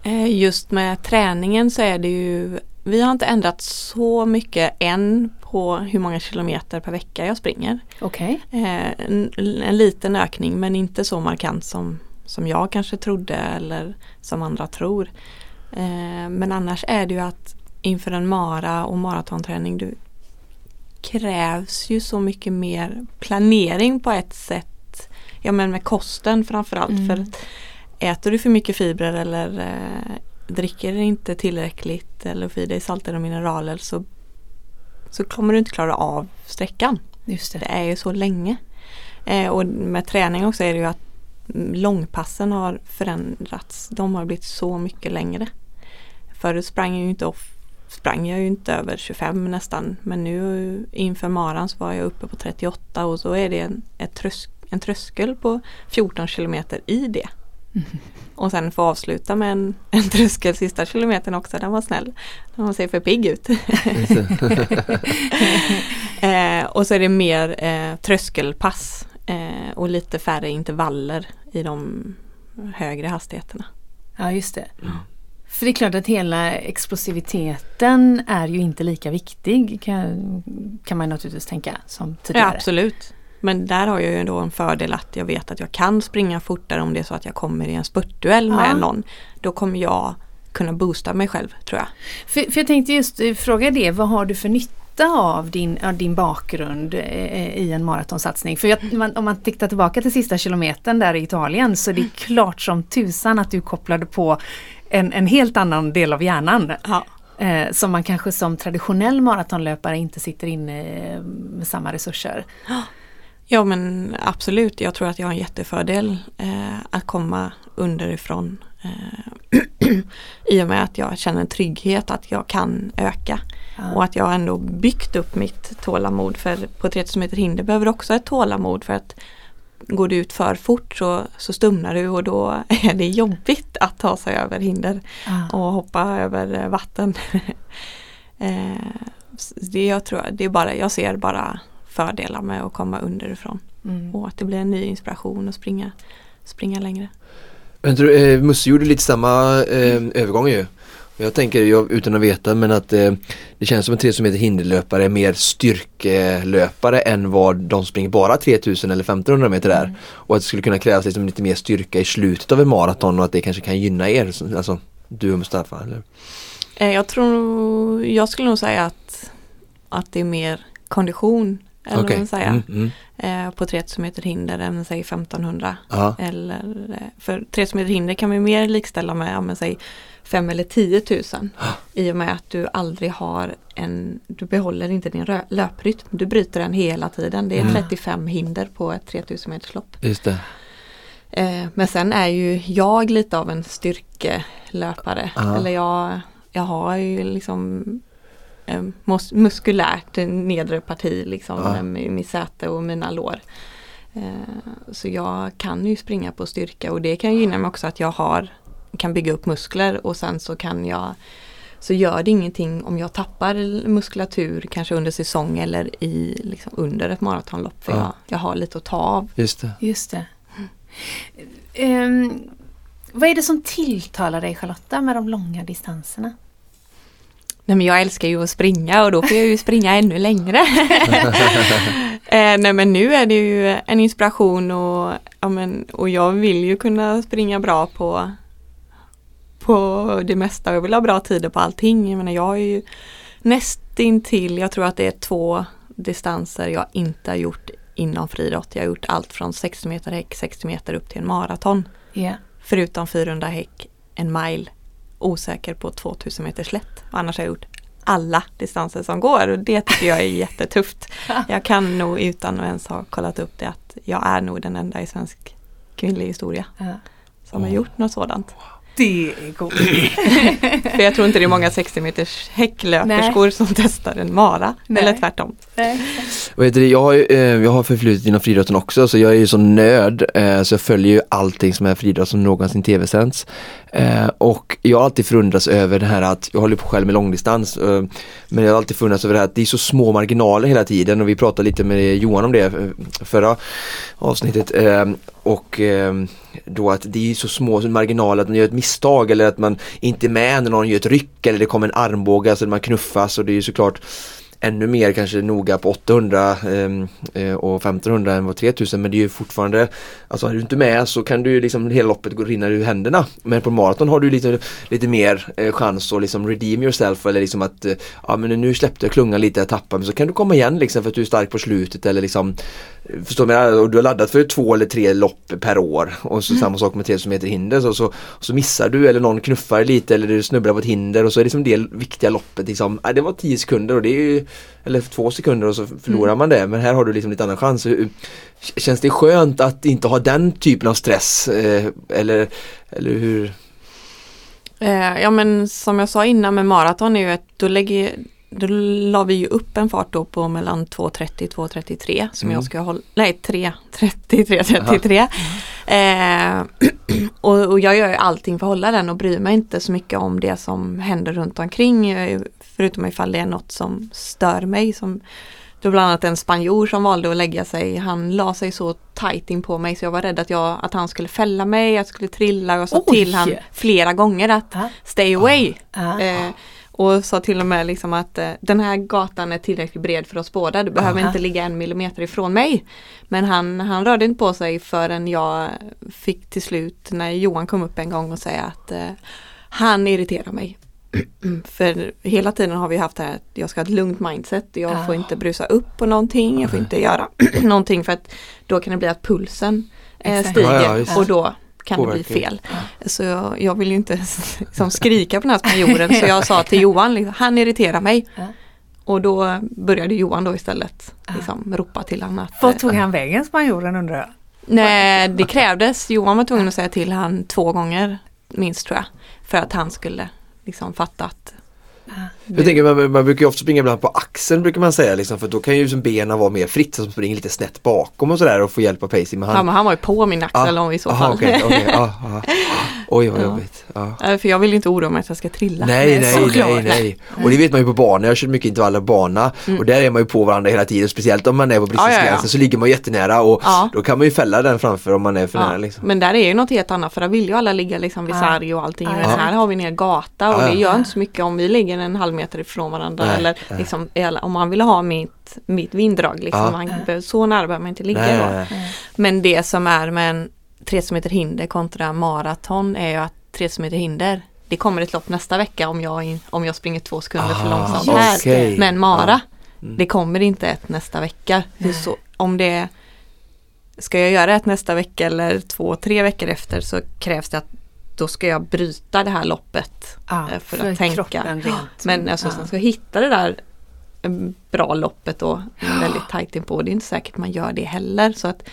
Eh, Just med träningen så är det ju Vi har inte ändrat så mycket än på hur många kilometer per vecka jag springer. Okej. Eh, En, en liten ökning men inte så markant som, som jag kanske trodde eller som andra tror. Eh, Men annars är det ju att inför en mara och maratonträning du krävs ju så mycket mer planering på ett sätt. Ja men med kosten framförallt. Mm. För äter du för mycket fibrer eller eh, dricker inte tillräckligt eller får i dig salter och mineraler så, så kommer du inte klara av sträckan. Just Det det. är ju så länge. Eh, och med träning också är det ju att långpassen har förändrats. De har blivit så mycket längre. Förut sprang jag ju inte, off, sprang jag ju inte över 25 nästan. Men nu inför maran så var jag uppe på 38 och så är det en, ett trösk, en tröskel på 14 kilometer i det. Och sen få avsluta med en, en tröskel sista kilometern också. Den var snäll. Den ser för pigg ut. eh, och så är det mer eh, tröskelpass eh, och lite färre intervaller i de högre hastigheterna. Ja just det. För det är klart att hela explosiviteten är ju inte lika viktig kan, kan man naturligtvis tänka som Ja, tidigare. absolut. Men där har jag ju ändå en fördel att jag vet att jag kan springa fortare om det är så att jag kommer i en spurtduell med Ja. någon. Då kommer jag kunna boosta mig själv tror jag. För, för jag tänkte just eh, fråga det, vad har du för nytta av din, av din bakgrund eh, i en maratonsatsning? För jag, man, om man tittar tillbaka till sista kilometern där i Italien så är det klart som tusan att du kopplade på en, en helt annan del av hjärnan. Ja. Eh, som man kanske som traditionell maratonlöpare inte sitter inne eh, med samma resurser. Ja men absolut, jag tror att jag har en jättefördel eh, att komma underifrån. Eh, I och med att jag känner en trygghet att jag kan öka. Och att jag ändå byggt upp mitt tålamod. För på 3000 meter hinder behöver också ett tålamod för att går du ut för fort så, så stumnar du och då är det jobbigt att ta sig över hinder Ah. och hoppa över eh, vatten. eh, det, jag, tror, det är bara, jag ser bara fördelar med att komma underifrån. Mm. Och att det blir en ny inspiration att springa, springa längre. Men tror, du, eh, Musse gjorde lite samma eh, övergång ju. Jag tänker, jag, utan att veta, men att eh, det känns som en 3000 meter hinderlöpare är mer styrkelöpare än vad de springer bara 3000 eller 1500 meter är. Och att det skulle kunna krävas liksom lite mer styrka i slutet av en maraton och att det kanske kan gynna er, så- alltså du och Mustafa. Eller? Eh, jag tror, jag skulle nog säga att, att det är mer kondition eller Okej. man säger, Mm, mm. eh, på 3000 meter hinder än säg 1500. Ja. Eller, eh, för 3000 meter hinder kan vi mer likställa med, ja, men, säg 5 eller 10 000. I och med att du aldrig har en, du behåller inte din löprytm. Du bryter den hela tiden. Det är Mm. 35 hinder på ett 3000 meters lopp. Just det. Eh, men sen är ju jag lite av en styrkelöpare. Eller jag, jag har ju liksom mus- muskulärt nedre parti liksom Ja. med mitt säte och mina lår. Eh, så jag kan ju springa på styrka och det kan gynna mig också att jag har kan bygga upp muskler och sen så kan jag så gör det ingenting om jag tappar muskulatur kanske under säsong eller i liksom under ett maratonlopp för Ja. jag, jag har lite att ta av. Just det. Just det. Ehm, vad är det som tilltalar dig Charlotta med de långa distanserna? Nej men jag älskar ju att springa och då får jag ju springa ännu längre. eh, nej men nu är det ju en inspiration och, ja, men, och jag vill ju kunna springa bra på, på det mesta. Jag vill ha bra tider på allting. Jag menar jag är ju nästintill, jag tror att det är två distanser jag inte har gjort inom friidrott. Jag har gjort allt från 60 meter häck, 60 meter upp till en maraton. Ja. förutom 400 häck, en mile, osäker på 2000 meter slätt. Annars har jag gjort alla distanser som går och det tycker jag är jättetufft. Jag kan nog utan att ens ha kollat upp det att jag är nog den enda i svensk kvinnlig historia Ja. som har gjort något sådant. Det är coolt. För jag tror inte det är många 60 meters häcklöperskor som testar en mara. Nej. Eller tvärtom. Det? Jag, har, ju, eh, jag har förflutit inom friidrotten också så jag är ju så nörd eh, så jag följer ju allting som är friidrott som någonsin tv-sänds. Eh, och jag har alltid förundrats över det här att, jag håller på själv med långdistans, men jag har alltid förundrats över det här att det är så små marginaler hela tiden och vi pratade lite med Johan om det förra avsnittet. Och eh, då att det är så små marginaler att man gör ett misstag eller att man inte är med när någon gör ett ryck eller det kommer en armbåge så man knuffas och det är ju såklart ännu mer kanske noga på 800 ehm, eh, och 1500 än vad 3000 men det är ju fortfarande Alltså är du inte med så kan du ju liksom hela loppet gå rinna ur händerna. Men på maraton har du lite, lite mer eh, chans att liksom redeem yourself eller liksom att eh, Ja men nu släppte jag klungan lite, jag tappade men så kan du komma igen liksom för att du är stark på slutet eller liksom Förstår du? Och du har laddat för två eller tre lopp per år och så samma sak med 3000 meter hinder så, så, så missar du eller någon knuffar lite eller du snubblar på ett hinder och så är det liksom det viktiga loppet liksom, det var 10 sekunder och det är ju eller två sekunder och så förlorar man det men här har du liksom lite annan chans. Känns det skönt att inte ha den typen av stress eh, eller, eller hur? Eh, ja men som jag sa innan med maraton är ju att då lägger då la vi ju upp en fart då på mellan 2.30 och 2.33 som Mm. jag ska hålla, nej 3.33, 33. Eh, och, och jag gör ju allting för att hålla den och bryr mig inte så mycket om det som händer runt omkring. Ju- Förutom ifall det är något som stör mig. Som, det var bland annat en spanjor som valde att lägga sig. Han la sig så tight in på mig så jag var rädd att, jag, att han skulle fälla mig, jag skulle trilla. Jag sa Oj! till han flera gånger att Ja. stay away. Ja. Eh, och sa till och med liksom att eh, den här gatan är tillräckligt bred för oss båda. Du behöver Aha. inte ligga en millimeter ifrån mig. Men han, han rörde inte på sig förrän jag fick till slut när Johan kom upp en gång och säga att eh, han irriterar mig. För hela tiden har vi haft det här att jag ska ha ett lugnt mindset. Jag får inte brusa upp på någonting. Jag får inte göra någonting för att då kan det bli att pulsen eh, stiger Ja, ja, och då kan det Påverkar. bli fel. Så jag, jag vill ju inte liksom skrika på den här spanjoren så jag sa till Johan, liksom, han irriterar mig. Ja. Och då började Johan då istället liksom, ropa till honom att eh, tog han vägen spanjoren undrar jag? Nej, det krävdes. Johan var tvungen att säga till han två gånger minst tror jag. För att han skulle liksom fatta att Jag tänker man, man brukar ju ofta springa ibland på axeln brukar man säga liksom, för då kan ju liksom benen vara mer fritt så man springer lite snett bakom och sådär och få hjälp av pacing. Men han, han, han var ju på min axel om i så aha, fall. okej, okej, ja, ja. Oj vad Ja. jobbigt. Ja. Eh, För jag vill inte oroa mig att jag ska trilla. Nej, nej, såklart. nej, nej. Och det vet man ju på bana. Jag kört mycket intervaller på bana och där är man ju på varandra hela tiden. Speciellt om man är på bristningsgränsen Ja, ja, ja. så ligger man jättenära och Ja. då kan man ju fälla den framför om man är för Ja, nära. Liksom. Men där är ju något helt annat för där vill ju alla ligga liksom vid Ja. sarg och allting. Ja, Men ja. här har vi ner gata och Ja, det ja. gör inte så mycket om vi ligger en halv meter ifrån varandra. Nej, eller nej. liksom, om man vill ha mitt, mitt vinddrag. Liksom. Ja. Man, behöver- Så nära behöver man inte ligga Nej, då. nej, nej. Men det som är med en 3000 meter hinder kontra maraton är ju att 3000 meter hinder det kommer ett lopp nästa vecka om jag, om jag springer två sekunder för Ah, långsamt okej. här. Men Mara, Ja. Mm. det kommer inte ett nästa vecka. Så, om det Ska jag göra ett nästa vecka eller två, tre veckor efter så krävs det att då ska jag bryta det här loppet. Ja, eh, för att tänka. Men alltså, Ja. sen ska jag hitta det där eh, bra loppet då väldigt tajt inpå. Det är inte säkert man gör det heller. Så att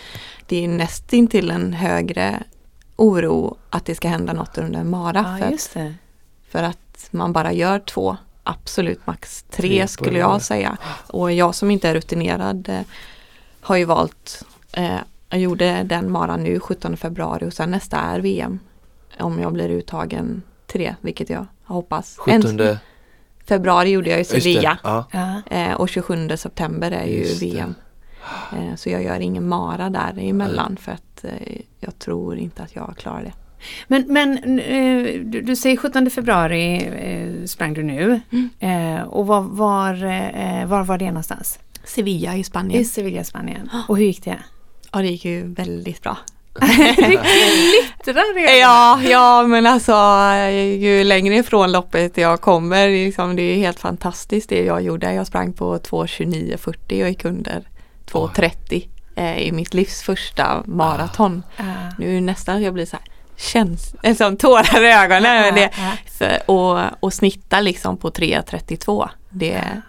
det är nästintill en högre oro att det ska hända något under Mara. Ja, för, för att man bara gör två, absolut max tre, Tre skulle jag säga. Och jag som inte är rutinerad eh, har ju valt, eh, jag gjorde den Mara nu 17 februari och sen nästa är VM. Om jag blir uttagen till det, vilket jag hoppas. En- 17 februari gjorde jag det. Sevilla. Ja. Eh, och 27 september är ju Just. VM. Eh, så jag gör ingen mara där emellan för att eh, jag tror inte att jag klarar det. Men, men du, du säger 17 februari sprang du nu. Mm. Och var, var, var var det någonstans? Sevilla i Spanien. I Sevilla, Spanien. Och hur gick det? Ja, det gick ju väldigt bra. Glittrar det? Ja, ja men alltså ju längre ifrån loppet jag kommer, det är liksom, det är helt fantastiskt det jag gjorde. Jag sprang på 2.29.40 och gick under 2.30 eh, i mitt livs första maraton. Ja. Nu är det nästan jag blir så här, känns, liksom tårar i ögonen. Ja, det, ja. för, och, och snitta liksom på 3.32. Det,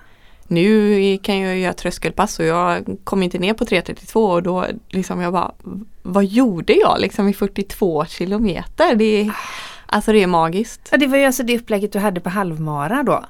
nu kan jag göra tröskelpass och jag kom inte ner på 3.32 och då liksom jag bara, vad gjorde jag liksom i 42 kilometer? Det är, alltså det är magiskt. Ja, det var ju alltså det upplägget du hade på halvmara då.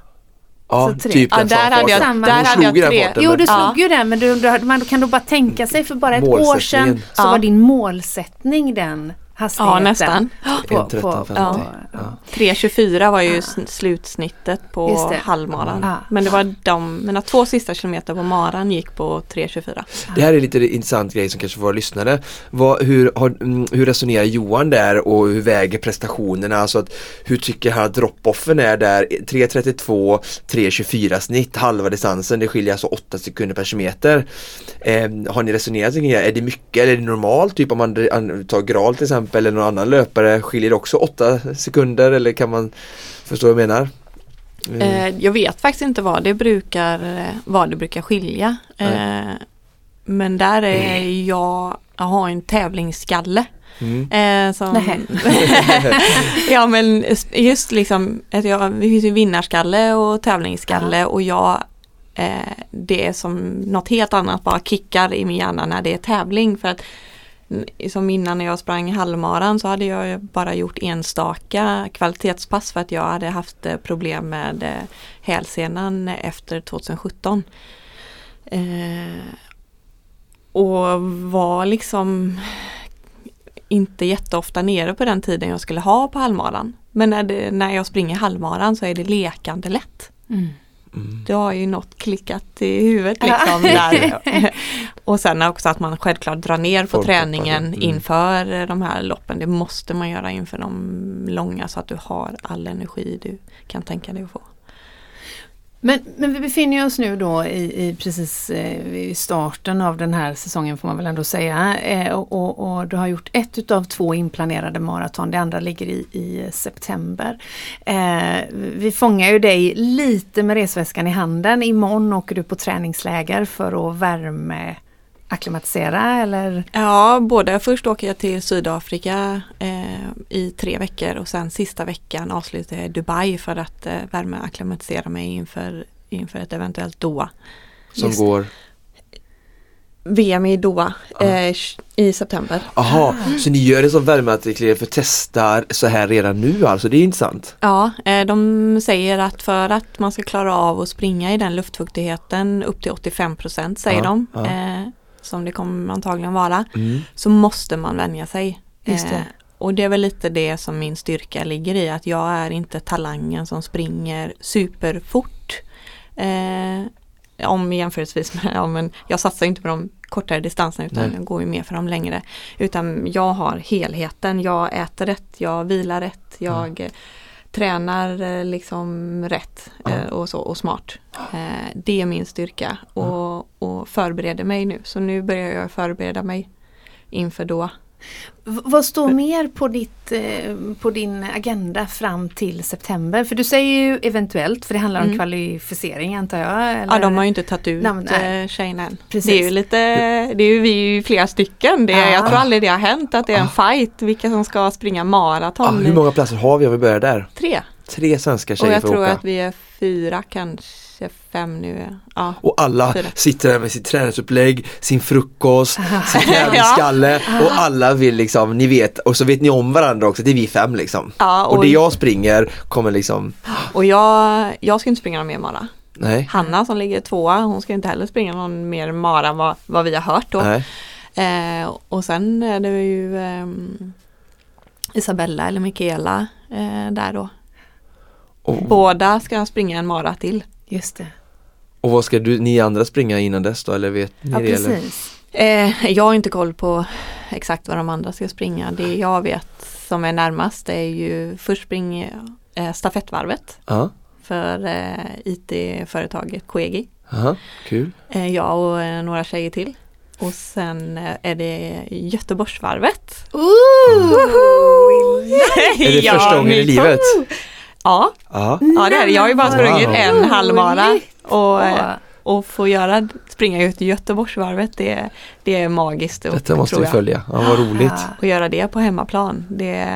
Ja, Så tre. typ Ja, där hade jag- farten. där hade jag tre. farten, Jo, du slog Ja. ju den men du, du, man kan då bara tänka sig för bara ett år sedan så Ja. var din målsättning den hastigheten. Ja, nästan. På, på, 1.13.50. på, Ja. ja. 3.24 var ju sn- slutsnittet på halvmaran. Ja. Men det var de, mina två sista kilometer på maran gick på 3.24. Det här är lite intressant grej som kanske för våra lyssnare. Vad, hur, har, mm, hur resonerar Johan där och hur väger prestationerna? Alltså att, hur tycker han att drop-offen är där? 3.32, 3.24 snitt, halva distansen, det skiljer alltså 8 sekunder per kilometer. Eh, har ni resonerat kring det? Är det mycket eller är det normalt? Typ om man an- tar Gral till exempel eller någon annan löpare, skiljer också 8 sekunder eller kan man förstå vad jag menar? Mm. Eh, jag vet faktiskt inte vad det brukar, vad det brukar skilja. Nej. Eh, men där är jag, jag har en tävlingsskalle. Mm. Eh, som, ja men just liksom, att jag, det finns ju vinnarskalle och tävlingsskalle och jag det är som något helt annat bara kickar i min hjärna när det är tävling för att mm, som innan när jag sprang halvmaran så hade jag bara gjort enstaka kvalitetspass för att jag hade haft eh, problem med eh, hälsenan efter 2017. Eh, och var liksom inte jätteofta nere på den tiden jag skulle ha på halvmaran. Men när, det, när jag springer halvmaran så är det lekande lätt. Mm. Mm. Det har ju något klickat i huvudet liksom där. Och sen också att man självklart drar ner på träningen mm. inför de här loppen. Det måste man göra inför de långa så att du har all energi du kan tänka dig att få. Men, men vi befinner oss nu då i, i precis eh, i starten av den här säsongen får man väl ändå säga. Eh, och, och, och du har gjort ett utav två inplanerade maraton, det andra ligger i, i september. Eh, vi fångar ju dig lite med resväskan i handen. Imorgon åker du på träningsläger för att värme akklimatisera eller? Ja, både först åker jag till Sydafrika eh, i tre veckor och sen sista veckan avslutar jag i Dubai för att eh, värmeakklimatisera mig inför, inför ett eventuellt Doha. Som Just. går VM i Doha eh, i september. Jaha, så ni gör det som värmeartiklar för att testa så här redan nu alltså, det är intressant. Ja, eh, de säger att för att man ska klara av att springa i den luftfuktigheten upp till 85 procent säger Ja, de, ja. eh, som det kommer antagligen vara, Mm. så måste man vänja sig. Just det. Eh, och det är väl lite det som min styrka ligger i, att jag är inte talangen som springer superfort. Eh, om jämförelsevis med, ja, men jag satsar inte på de kortare distanserna utan Nej. jag går ju mer för de längre. Utan jag har helheten, jag äter rätt, jag vilar rätt, jag eh, tränar eh, liksom rätt eh, och, så, och smart. Eh, det är min styrka och, och förbereder mig nu. Så nu börjar jag förbereda mig inför då. V- vad står mer på, ditt, eh, på din agenda fram till september? För du säger ju eventuellt, för det handlar om Mm. kvalificering antar jag? Eller? Ja, de har ju inte tagit ut nej. eh, tjejerna än. Precis. Det är ju lite, det är ju vi är ju flera stycken. Det, Ja. Jag tror aldrig det har hänt att det är en fight vilka som ska springa Ah, maraton. hur många platser har vi om vi börjar där? Tre. Tre svenska Och tjejer jag får tror åka. att vi är fyra, kanske fem nu. Ja. Och alla Fyra. sitter där med sitt träningsupplägg, sin frukost, sin träningsskalle och alla vill liksom, ni vet, och så vet ni om varandra också, det är vi fem liksom. Ja, Och och, det jag springer kommer liksom, och jag, jag ska inte springa någon mer mara. nej, Hanna som ligger tvåa, hon ska inte heller springa någon mer mara än vad, vad vi har hört då. nej. Eh, och sen är det ju ehm, Isabella eller Michaela eh, där då. Och, Båda ska springa en mara till. Just det. och vad ska du, ni andra springa innan dess då eller vet ni Ja, det? Eller? precis. Eh, jag har inte koll på exakt vad de andra ska springa. Det jag vet som är närmast är ju först springer eh, stafettvarvet Ja, för eh, IT-företaget Koegi. aha, kul. Eh, jag och eh, några tjejer till. Och sen eh, är det Göteborgsvarvet. Är det första gången i livet? Ja, Ja, ja det är det. Jag har ju bara Wow. sprungit en halvmara. Och, och få göra, springa ut i Göteborgsvarvet, det, det är magiskt. och- Detta måste vi följa. Ja, vad roligt. Ja. Och göra det på hemmaplan, det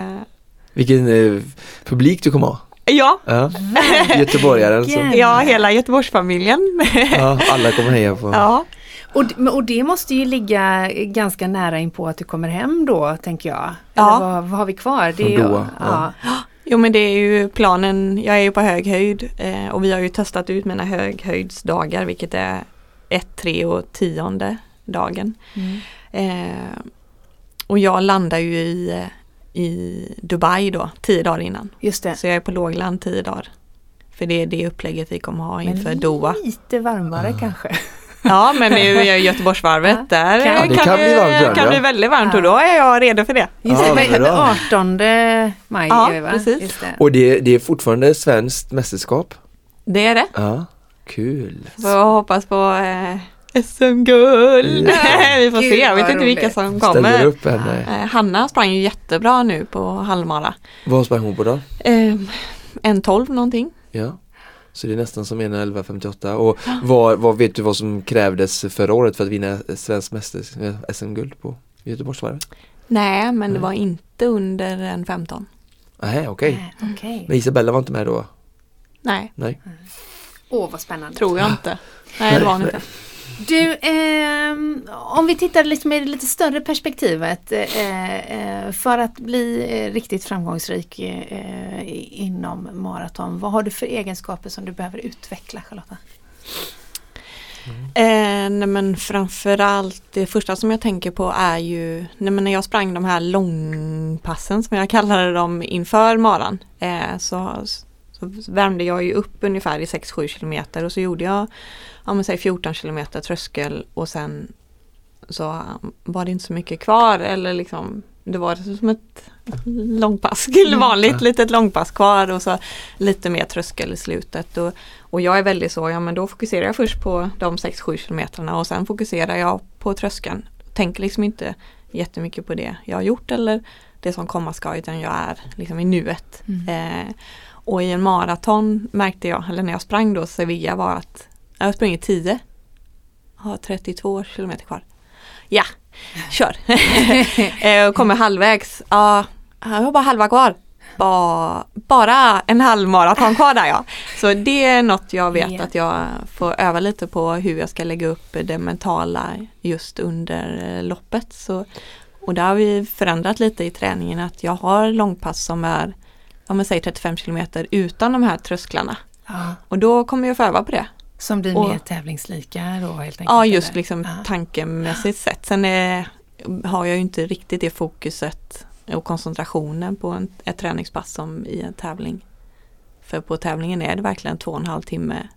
Vilken eh, publik du kommer ha. Ja, Ja. Göteborgaren som, Verkligen. ja hela Göteborgsfamiljen. ja, alla kommer heja på. Ja, Och, och det måste ju ligga ganska nära in på att du kommer hem då, tänker jag. Ja. Eller vad, vad har vi kvar? Det är Doha, ja. Jo men det är ju planen, jag är ju på hög höjd eh, och vi har ju testat ut mina höghöjdsdagar vilket är 1, 3 och tionde dagen. Mm. Eh, och jag landar ju i, eh, i Dubai då, tio dagar innan. Just det. Så jag är på lågland tio dagar. För det är det upplägget vi kommer ha inför Men Doha. lite varmare kanske. Ja men nu är Göteborgsvarvet, där Kan- kan, Det kan bli varmt kan ja. bli väldigt varmt och Ja. då är jag redo för det. Just Ja, det, bra. 18 maj Ja, är precis. Just det. Och det, det är fortfarande svenskt mästerskap. Det är det. Ja, kul. Så jag hoppas på eh, SM-guld. vi får Gud, se, jag vet inte vilka som Ställer kommer. upp henne. Eh, Hanna sprang ju jättebra nu på halvmara. Vad sprang hon på då? Eh, en 12 någonting. Ja. Så det är nästan som en 11.58 och vad, vad vet du vad som krävdes förra året för att vinna svensk eh, SM-guld på Göteborgsvarvet? Nej, men det Nej. var inte under en 15. Nej, okej. Okej. Men Isabella var inte med då? Nej, Nej. Åh vad spännande. tror jag inte. Nej, det var hon inte. Du, eh, om vi tittar liksom lite med det lite större perspektivet. Eh, eh för att bli eh, riktigt framgångsrik eh, inom maraton, vad har du för egenskaper som du behöver utveckla Charlotta? Mm. Eh, nej men framförallt det första som jag tänker på är ju nej men när jag sprang de här långpassen som jag kallade dem inför maran eh, så, så värmde jag ju upp ungefär i 6-7 kilometer och så gjorde jag ja, men säg 14 kilometer tröskel och sen så um, var det inte så mycket kvar eller liksom det var som ett långpass, vanligt litet långpass kvar och så lite mer tröskel i slutet. Och, och jag är väldigt så, ja men då fokuserar jag först på de 6-7 kilometrarna och sen fokuserar jag på tröskeln. Tänker liksom inte jättemycket på det jag har gjort eller det som komma ska utan jag är liksom i nuet. Eh, och i en maraton märkte jag, eller när jag sprang då Sevilla var att jag har sprungit 10. Har 32 kilometer kvar. Ja, kör! eh, och kommer halvvägs. Ja, jag har bara halva kvar. Ba, bara en halv maraton kvar där ja. Så det är något jag vet Ja. att jag får öva lite på hur jag ska lägga upp det mentala just under eh, loppet. Så, och där har vi förändrat lite i träningen att jag har långpass som är, om man säger 35 kilometer utan de här trösklarna. Ja, Och då kommer jag få öva på det. Som blir Och- mer tävlingslika då helt enkelt? Ja, just eller? liksom Ja. tankemässigt sett. Sen är, har jag ju inte riktigt det fokuset och koncentrationen på en, ett träningspass som i en tävling. För på tävlingen är det verkligen två och en halv timme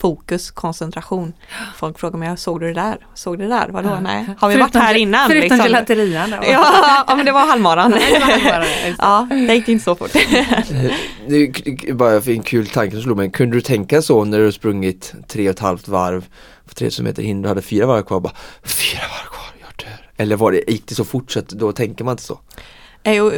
fokus, koncentration. Folk frågar mig, såg du det där? Såg du det där? Vadå? Ja. Nej, har vi Förutom varit här innan? Förutom liksom? gelaterian? Ja, ja, men det var halvmaran. Ja, det gick inte så fort. Det är k- bara för en kul tanke som slog mig. Kunde du tänka så när du sprungit tre och ett halvt varv på 3000 meter hinder hade fyra varv kvar? Bara, fyra varv kvar, jag dör. Eller var det, gick det så fort så att då tänker man inte så?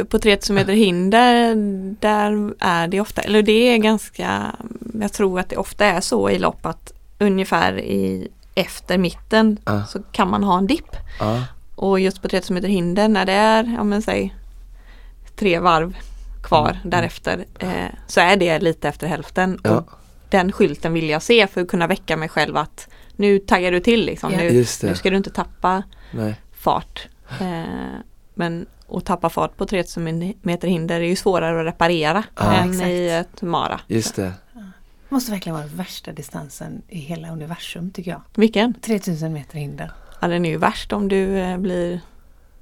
På 3000 meter hinder där är det ofta, eller det är ganska, jag tror att det ofta är så i lopp att ungefär i efter mitten Ja. så kan man ha en dipp. Ja, Och just på 3000 meter hinder när det är, ja men säg tre varv kvar Mm. därefter eh, så är det lite efter hälften. Ja. Och den skylten vill jag se för att kunna väcka mig själv att nu taggar du till liksom. Ja. Nu, nu ska du inte tappa Nej. fart. Eh, men att tappa fart på 3000 meter hinder är ju svårare att reparera Ja. än Exakt. i ett mara. Just det. måste verkligen vara värsta distansen i hela universum tycker jag. Vilken? 3000 meter hinder. Ja, den är ju värst om du eh, blir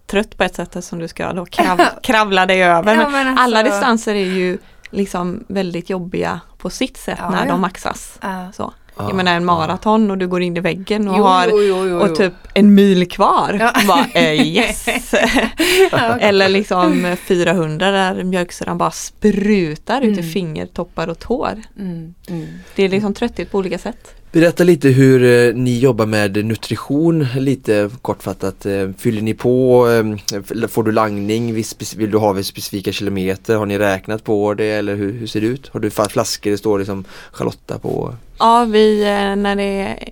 trött på ett sätt som du ska då krav, kravla dig över. Ja, Men men alltså- alla distanser är ju liksom väldigt jobbiga på sitt sätt Ja, när ja. de maxas. Så. Ja, Jag menar en maraton och du går in i väggen och Jo, har jo, jo, jo, och typ en mil kvar. Ja. Bara, eh, yes! Ja. Eller liksom 400 där mjölksyran bara sprutar ut i Mm. fingertoppar och tår. Mm, mm. Det är liksom trötthet på olika sätt. Berätta lite hur eh, ni jobbar med nutrition lite kortfattat. Eh, fyller ni på? Eh, får du langning? Vill du ha vid specifika kilometer? Har ni räknat på det eller hur, hur ser det ut? Har du flaskor det står liksom Charlotta på? Ja, vi eh, när det är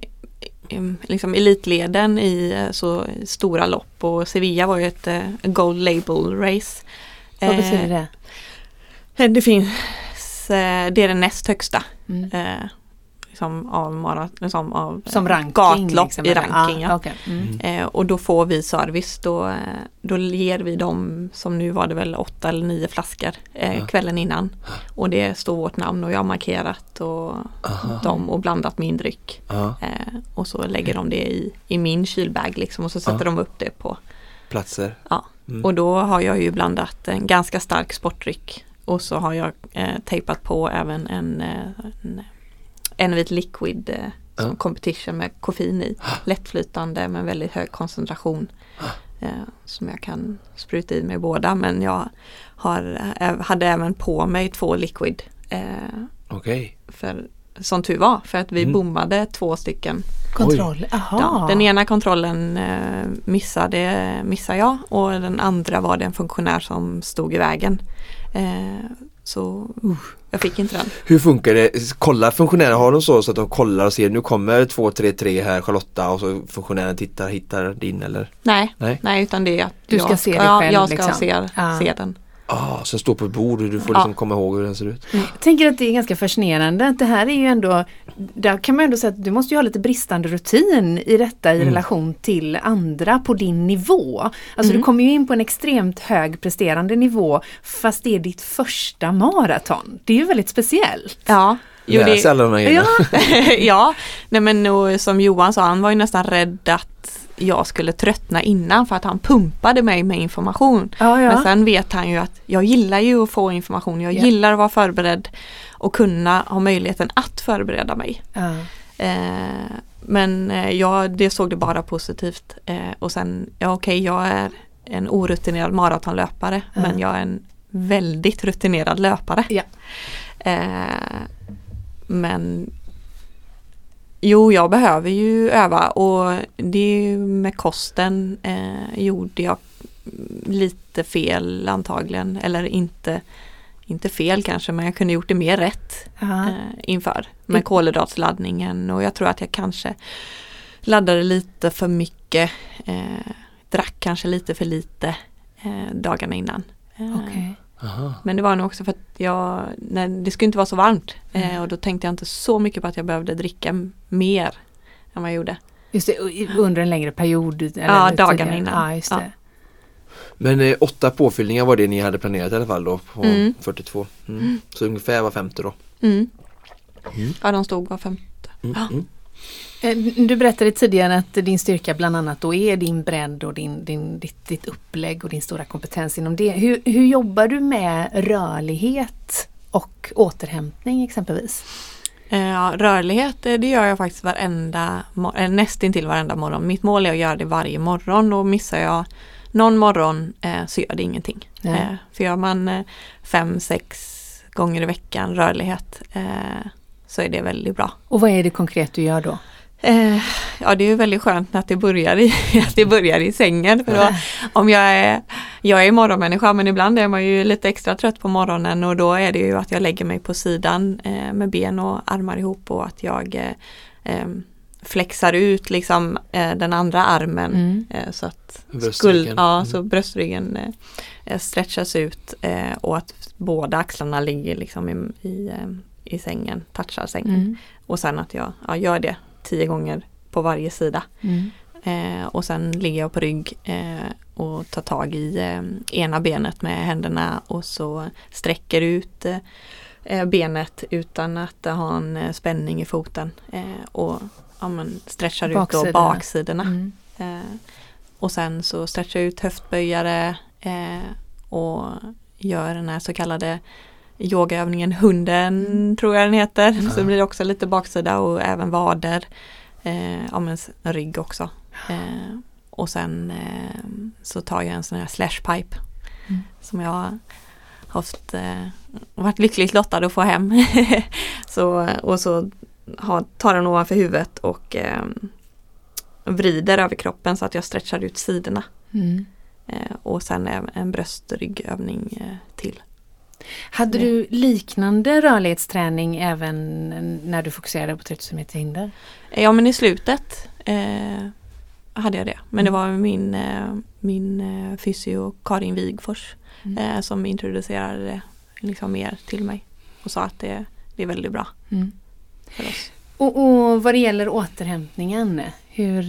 eh, liksom elitleden i så stora lopp och Sevilla var ju ett gold label race. Vad betyder det? Det finns, det är den näst högsta. Mm. Liksom av, mara, liksom av eh, Som ranking? gatlopp liksom, i eller? ranking. Ah, ja. okej. Mm. Eh, och då får vi service. Då, eh, då ger vi dem, som nu var det väl åtta eller nio flaskor eh, kvällen innan. Och det står vårt namn och jag har markerat och Aha. dem och blandat min dryck. Eh, och så lägger de det i, i min kylbag liksom och så sätter de upp det på. platser. Ja. Mm. Och då har jag ju blandat en ganska stark sportdryck och så har jag eh, tejpat på även en, eh, en, en vit liquid eh, som Ja. competition med koffein i. Lättflytande med väldigt hög koncentration. Eh, som jag kan spruta i mig båda men jag har, eh, hade även på mig två liquid. Eh, Okej. för, som tur var för att vi Mm. bommade två stycken Kontroll, aha. Ja, den ena kontrollen eh, missade, missade jag och den andra var det en funktionär som stod i vägen. Eh, så jag fick inte den. Hur funkar det? Kollar funktionären, har de så, så att de kollar och ser nu kommer 233 här Charlotta och så funktionären tittar, hittar din eller? Nej, Nej. nej utan det är att Du ska jag, se det ja, själv, Jag ska liksom. se, Ja. se den. Ah, som står på ett bord och du får Ja. liksom komma ihåg hur den ser ut. Jag tänker att det är ganska fascinerande. att Det här är ju ändå, där kan man ändå säga att du måste ju ha lite bristande rutin i detta i relation till andra på din nivå. Alltså du kommer ju in på en extremt hög presterande nivå fast det är ditt första maraton. Det är ju väldigt speciellt. Ja, jo, sig alla de här grejerna. ja, ja. Nej, men och, som Johan sa, han var ju nästan rädd att jag skulle tröttna innan för att han pumpade mig med information. Ja, ja. Men sen vet han ju att jag gillar ju att få information, jag Ja. gillar att vara förberedd och kunna ha möjligheten att förbereda mig. Ja. Eh, men eh, ja, det såg det bara positivt. Eh, och sen, ja okej, jag är en orutinerad maratonlöpare Ja. men jag är en väldigt rutinerad löpare. Ja. Eh, men Jo, jag behöver ju öva och det är ju med kosten eh, gjorde jag lite fel antagligen eller inte inte fel kanske men jag kunde gjort det mer rätt eh, inför med kolhydratsladdningen och jag tror att jag kanske laddade lite för mycket eh, drack kanske lite för lite eh, dagarna innan. Eh. Aha. men det var nog också för att jag, nej, det skulle inte vara så varmt Mm. eh, och då tänkte jag inte så mycket på att jag behövde dricka mer än vad jag gjorde. Just det, under en längre period? Eller Ja, dagarna innan. Ja, just Ja. det. Men eh, åtta påfyllningar var det ni hade planerat i alla fall då på Mm. 42. Mm. Så ungefär var femte då. Mm. Mm. Ja, de stod var femte. Ja. Eh, Du berättade tidigare att din styrka bland annat då är din bredd och din, din, ditt, ditt upplägg och din stora kompetens inom det. Hur, hur jobbar du med rörlighet och återhämtning exempelvis? Eh, Ja, rörlighet eh, det gör jag faktiskt varenda, nästintill varenda morgon. Mitt mål är att göra det varje morgon och missar jag någon morgon eh, så gör det ingenting. Nej. Eh, för gör man eh, fem, sex gånger i veckan rörlighet eh, så är det väldigt bra. Och vad är det konkret du gör då? Eh, ja det är ju väldigt skönt att det börjar i, att det börjar i sängen. För då, om jag är, jag är morgonmänniska men ibland är man ju lite extra trött på morgonen och då är det ju att jag lägger mig på sidan eh, med ben och armar ihop och att jag eh, eh, flexar ut liksom eh, den andra armen Mm. eh, så att skuld, ja, Mm. så bröstryggen eh, eh, stretchas ut eh, och att båda axlarna ligger liksom i, i, eh, i sängen, touchar sängen. Mm. Och sen att jag ja, gör det tio gånger på varje sida. Mm. Eh, och sen ligger jag på rygg eh, och tar tag i eh, ena benet med händerna och så sträcker ut benet utan att ha en spänning i foten. Eh, och ja, men stretchar ut då Baksidorna. baksidorna. Mm. Eh, och sen så stretchar jag ut höftböjare eh, och gör den här så kallade yogaövningen hunden tror jag den heter. Så blir det också lite baksida och även vader. Eh, ja men rygg också. Eh, och sen eh, så tar jag en sån här slashpipe Mm. som jag har haft, eh, varit lyckligt lottad att få hem. så, och så ha, tar den ovanför huvudet och eh, vrider över kroppen så att jag stretchar ut sidorna. Mm. Eh, och sen en, en bröstryggövning eh, till. Hade du liknande rörlighetsträning även när du fokuserade på 30 meter hinder? Ja men i slutet eh, hade jag det. Men det Mm. var min, eh, min eh, fysio Karin Wigfors Mm. som introducerade det liksom mer till mig och sa att det, det är väldigt bra Mm. För oss. Och, och vad det gäller återhämtningen, hur,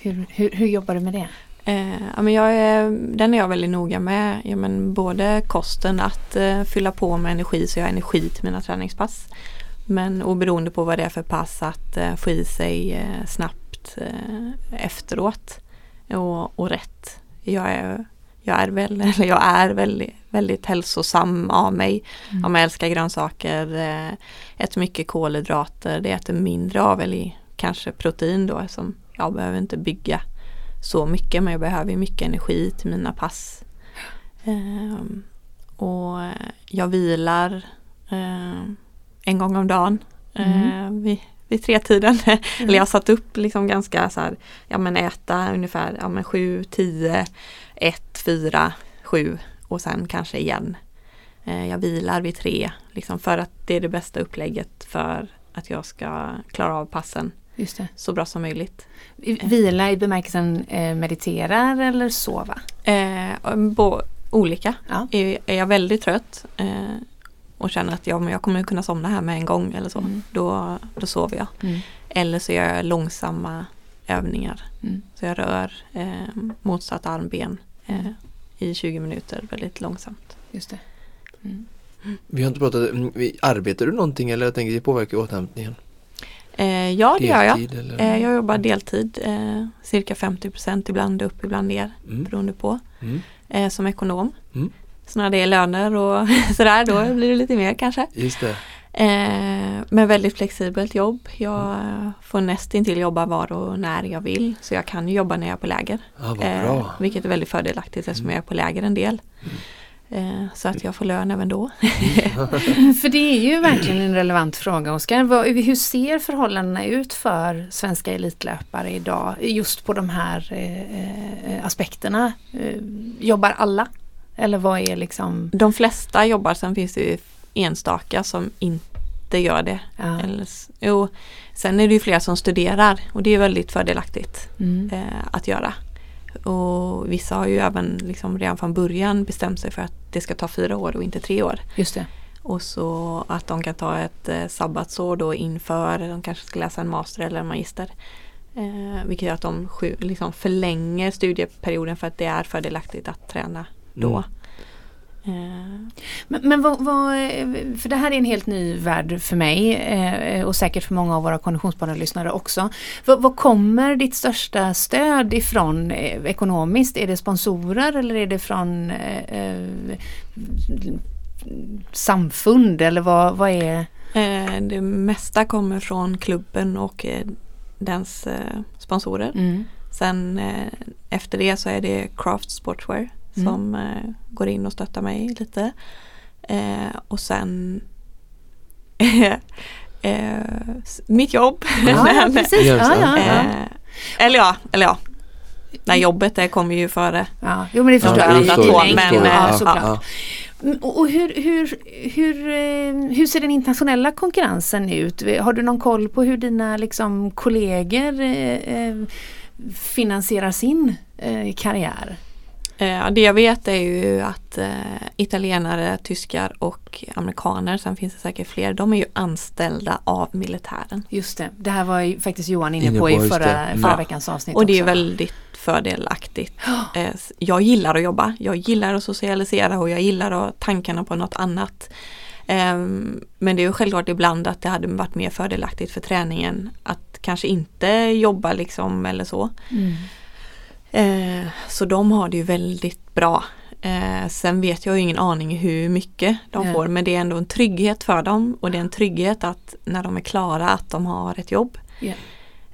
hur, hur, hur jobbar du med det? Eh, ja, men jag är, den är jag väldigt noga med. Ja, men både kosten, att eh, fylla på med energi så jag har energi till mina träningspass. Men oberoende på vad det är för pass att eh, få i sig eh, snabbt eh, efteråt. Och, och rätt. Jag är, jag är, väl, eller jag är väldigt, väldigt hälsosam av mig. Mm. Om jag älskar grönsaker, eh, äter mycket kolhydrater, det äter mindre av eller kanske protein då som jag behöver inte bygga så mycket men jag behöver mycket energi till mina pass. Ehm, och jag vilar ehm, en gång om dagen mm. vid, vid tretiden. Eller jag har satt upp liksom ganska så här, ja men äta ungefär ja, men 7, 10, 1, 4, 7 och sen kanske igen. Eh, jag vilar vid tre liksom för att det är det bästa upplägget för att jag ska klara av passen så bra som möjligt. Vila i bemärkelsen eh, mediterar eller sova? Eh, bo, olika. Ja. Är, är jag väldigt trött eh, och känner att ja, men jag kommer kunna somna här med en gång eller så, Mm. då, då sover jag. Mm. Eller så gör jag långsamma övningar. Mm. Så jag rör eh, motsatt armben eh, i 20 minuter väldigt långsamt. Just det. Mm. Vi har inte pratat, mm, arbetar du någonting eller jag tänker det påverkar återhämtningen? Eh, ja, det gör jag. Eller? Eh, jag jobbar deltid, eh, cirka 50% ibland upp, ibland ner Mm. beroende på. Mm. Eh, som ekonom. Mm. Så när det är löner och sådär då blir det lite mer kanske. Just det. Eh, men väldigt flexibelt jobb. Jag får nästintill jobba var och när jag vill. Så jag kan jobba när jag är på läger. Ja, vad Eh, vilket är väldigt fördelaktigt eftersom jag är på läger en del. Eh, så att jag får lön även då. För det är ju verkligen en relevant fråga Oskar. Hur ser förhållandena ut för svenska elitlöpare idag just på de här eh, eh, aspekterna? Eh, jobbar alla? Eller vad är liksom... De flesta jobbar, sen finns det ju enstaka som inte gör det. Ja. Eller, jo, sen är det ju flera som studerar och det är väldigt fördelaktigt Mm. eh, att göra. Och vissa har ju även liksom redan från början bestämt sig för att det ska ta fyra år och inte tre år. Just det. Och så att de kan ta ett eh, sabbatsår då inför, de kanske ska läsa en master eller en magister. Eh, vilket gör att de sju, liksom förlänger studieperioden för att det är fördelaktigt att träna då. Eh, Men, men vad, vad, för det här är en helt ny värld för mig eh, och säkert för många av våra konditionsbanan-lyssnare också. Vad, vad kommer ditt största stöd ifrån eh, ekonomiskt? Är det sponsorer eller är det från eh, eh, samfund eller vad, vad är? eh, det mesta kommer från klubben och eh, dens eh, sponsorer. Mm. Sen eh, efter det så är det Craft Sportswear. Som eh, går in och stöttar mig lite. Eh, och sen eh, mitt jobb. Ja, Men, precis. Ja, ja, ja. eh, eller ja, eller ja. Nej, jobbet det kommer ju före. Ja, jo men det förstår Ja, jag. förstår jag, längd, men, ja, eh, såklart. ja. Mm, Och hur, hur, hur, eh, hur ser den internationella konkurrensen ut? Har du någon koll på hur dina liksom, kollegor eh, eh, finansierar sin eh, karriär? Eh, det jag vet är ju att eh, italienare, tyskar och amerikaner, sen finns det säkert fler, de är ju anställda av militären. Just det, det här var ju faktiskt Johan inne, Inne på, på, i förra, förra Ja. veckans avsnitt Och det är också. väldigt fördelaktigt. Eh, Jag gillar att jobba, jag gillar att socialisera och jag gillar att tankarna på något annat. Ehm, Men det är ju självklart ibland att det hade varit mer fördelaktigt för träningen att kanske inte jobba liksom eller så. Mm. Eh, Så de har det ju väldigt bra. Eh, Sen vet jag ju ingen aning hur mycket de Nej. får men det är ändå en trygghet för dem och det är en trygghet att när de är klara att de har ett jobb. Ja.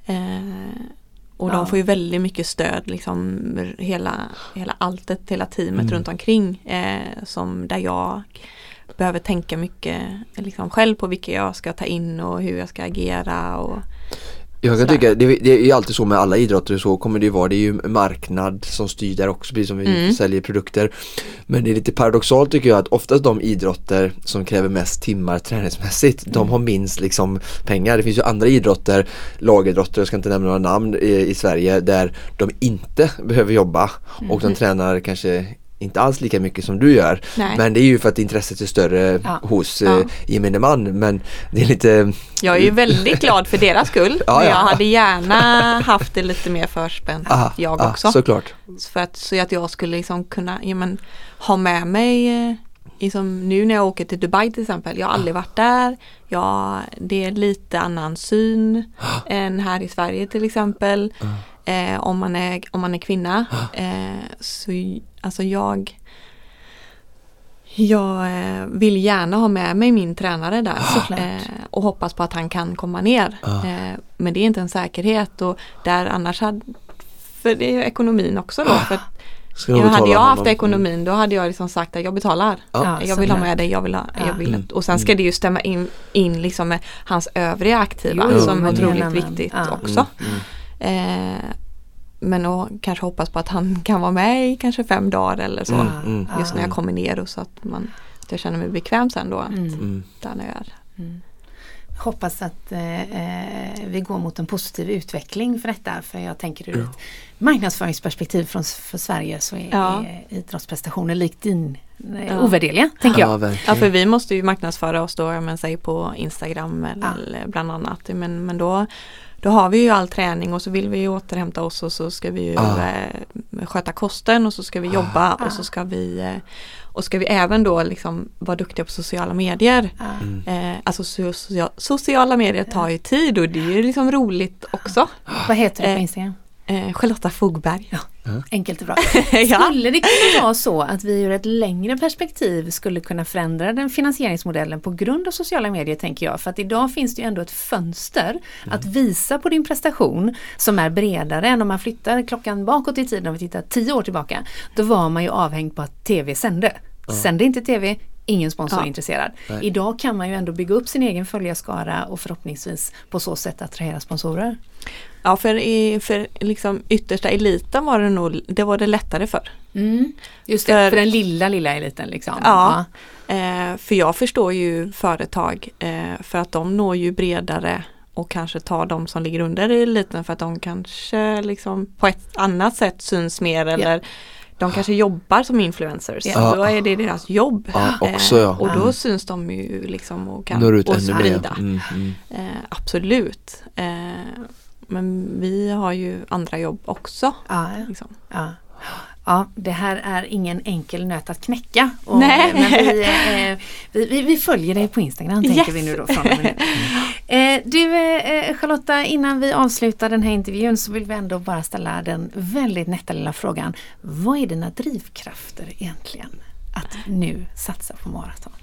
Eh, och Ja. de får ju väldigt mycket stöd, liksom hela, hela alltet, hela teamet Mm. runt omkring. Eh, som där jag behöver tänka mycket liksom själv på vilka jag ska ta in och hur jag ska agera. Och, Jag kan tycka, det, det är ju alltid så med alla idrotter, så kommer det ju vara. Det är ju marknad som styr där också, precis som vi Mm. säljer produkter. Men det är lite paradoxalt tycker jag att oftast de idrotter som kräver mest timmar träningsmässigt, Mm. de har minst liksom pengar. Det finns ju andra idrotter, lagidrotter, jag ska inte nämna några namn i, i Sverige, där de inte behöver jobba och de tränar kanske inte alls lika mycket som du gör. Nej. Men det är ju för att intresset är större Ja. hos eh, Ja. gemene man. Men det är lite Jag är ju väldigt glad för deras skull. Ja, men ja. jag hade gärna haft det lite mer förspänt aha, jag också. Såklart. För att, så att jag skulle liksom kunna ja, men, ha med mig eh, liksom, nu när jag åker till Dubai till exempel. Jag har aldrig varit där. Jag, det är lite annan syn än här i Sverige till exempel. Eh, om, man är, om man är kvinna. Eh, så alltså jag jag eh, vill gärna ha med mig min tränare där Såklart. eh, och hoppas på att han kan komma ner. Eh, men det är inte en säkerhet och där annars hade, för det är ju ekonomin också då. För Ska nog jag hade jag haft honom. ekonomin då hade jag liksom sagt att jag betalar. Ja. Ja, jag vill ha med dig, jag vill ha, jag Ja. vill Mm. och sen ska det ju stämma in, in liksom med hans övriga aktiva Jo, som är otroligt viktigt Ja. också. Mm, mm. Eh, men och kanske hoppas på att han kan vara med i kanske fem dagar eller så. Mm, mm, Just när jag kommer ner och så att, man, att jag känner mig bekväm sen då. Mm. mm. Där när jag är. Hoppas att eh, eh, vi går mot en positiv utveckling för detta. För jag tänker ur ett marknadsföringsperspektiv från, för Sverige så är, Ja. idrottsprestationer likt din eh, Ja. ovärderliga, tänker jag. Ja, Ja verkligen. för vi måste ju marknadsföra oss då, men säg på Instagram eller bland annat. Men, men då, då har vi ju all träning och så vill vi ju återhämta oss och så ska vi ju Ah. eh, sköta kosten och så ska vi jobba och så ska vi eh, och ska vi även då liksom vara duktiga på sociala medier. Ja. Mm. Eh, alltså so, socia- sociala medier tar ju tid och det är ju liksom roligt också. Vad heter du på Instagram? Eh, Charlotta Fogberg. Enkelt och bra. ja. Skulle det kunna vara så att vi ur ett längre perspektiv skulle kunna förändra den finansieringsmodellen på grund av sociala medier tänker jag. För att idag finns det ju ändå ett fönster att visa på din prestation som är bredare än om man flyttar klockan bakåt i tiden, om vi tittar tio år tillbaka. Då var man ju avhängd på att TV sände. Sände inte TV, ingen sponsor Ja. är intresserad. Idag kan man ju ändå bygga upp sin egen följarskara och förhoppningsvis på så sätt attrahera sponsorer. Ja, för, i, för liksom yttersta eliten var det nog, det var det lättare för. Mm. Just det, För- för den lilla, lilla eliten liksom. Ja. Eh, för jag förstår ju företag eh, för att de når ju bredare och kanske tar de som ligger under eliten för att de kanske liksom på ett annat sätt syns mer eller de kanske jobbar som influencers. Ja. Då är det deras jobb. Ja, också, ja. Och då Mm. syns de ju liksom och kan Når ut och sprida. Mm, mm. Eh, absolut. Eh, men vi har ju andra jobb också. Ja, Liksom. Ja. Det här är ingen enkel nöt att knäcka. Och, Nej. Men vi, eh, vi, vi, vi följer dig på Instagram tänker Yes. vi nu då. Från och med nu. Eh, du eh, Charlotta, innan vi avslutar den här intervjun så vill vi ändå bara ställa den väldigt nätta lilla frågan. Vad är dina drivkrafter egentligen att nu satsa på maraton?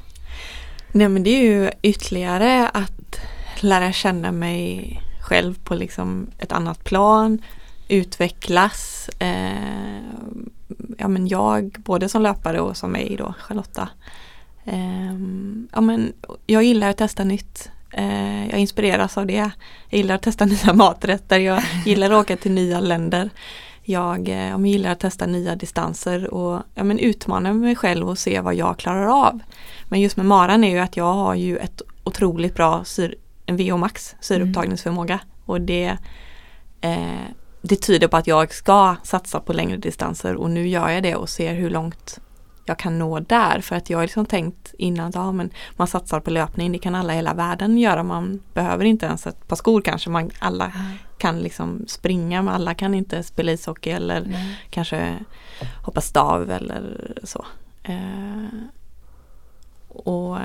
Nej men det är ju ytterligare att lära känna mig själv på liksom ett annat plan, utvecklas. Eh, ja men jag, både som löpare och som mig då, Charlotta. Eh, ja men jag gillar att testa nytt. Eh, jag inspireras av det. Jag gillar att testa nya maträtter. Jag gillar att åka till nya länder. Jag eh, gillar att testa nya distanser och ja, men utmana mig själv och se vad jag klarar av. Men just med maran är ju att jag har ju ett otroligt bra syr, en VO max syreupptagningsförmåga och det, eh, det tyder på att jag ska satsa på längre distanser och nu gör jag det och ser hur långt jag kan nå där för att jag har liksom tänkt innan att ja, men man satsar på löpning, det kan alla i hela världen göra, man behöver inte ens ett par skor kanske, man, alla kan liksom springa men alla kan inte spela ishockey eller Nej. kanske hoppa stav eller så. Eh, och,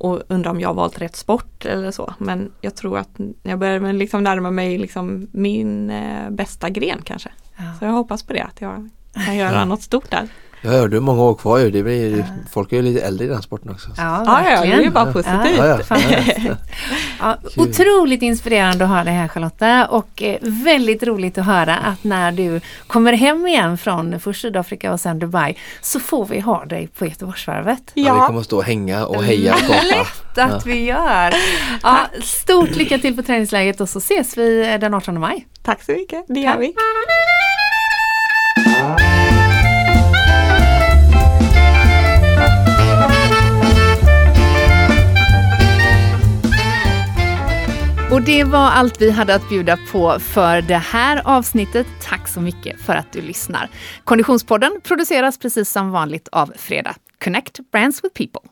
och undrar om jag har valt rätt sport eller så. Men jag tror att jag börjar liksom närma mig liksom min eh, bästa gren kanske. Ja. Så jag hoppas på det, att jag kan göra något stort där. Ja, du har många år kvar ju. Det blir, Folk är ju lite äldre i den sporten också. Ja, Ja, ja, det är ju bara positivt. Ja, ja. Ja, Kul. otroligt inspirerande att ha dig här Charlotta och eh, väldigt roligt att höra att när du kommer hem igen från först Sydafrika och sen Dubai så får vi ha dig på Göteborgsvarvet. Ja. vi Ja, kommer att stå och hänga och heja och. Lätt att vi gör! Ja, stort lycka till på träningsläget och så ses vi den 18 maj. tack så mycket. Det gör vi. Och det var allt vi hade att bjuda på för det här avsnittet. Tack så mycket för att du lyssnar. Konditionspodden produceras precis som vanligt av Fredag. Connect Brands with People.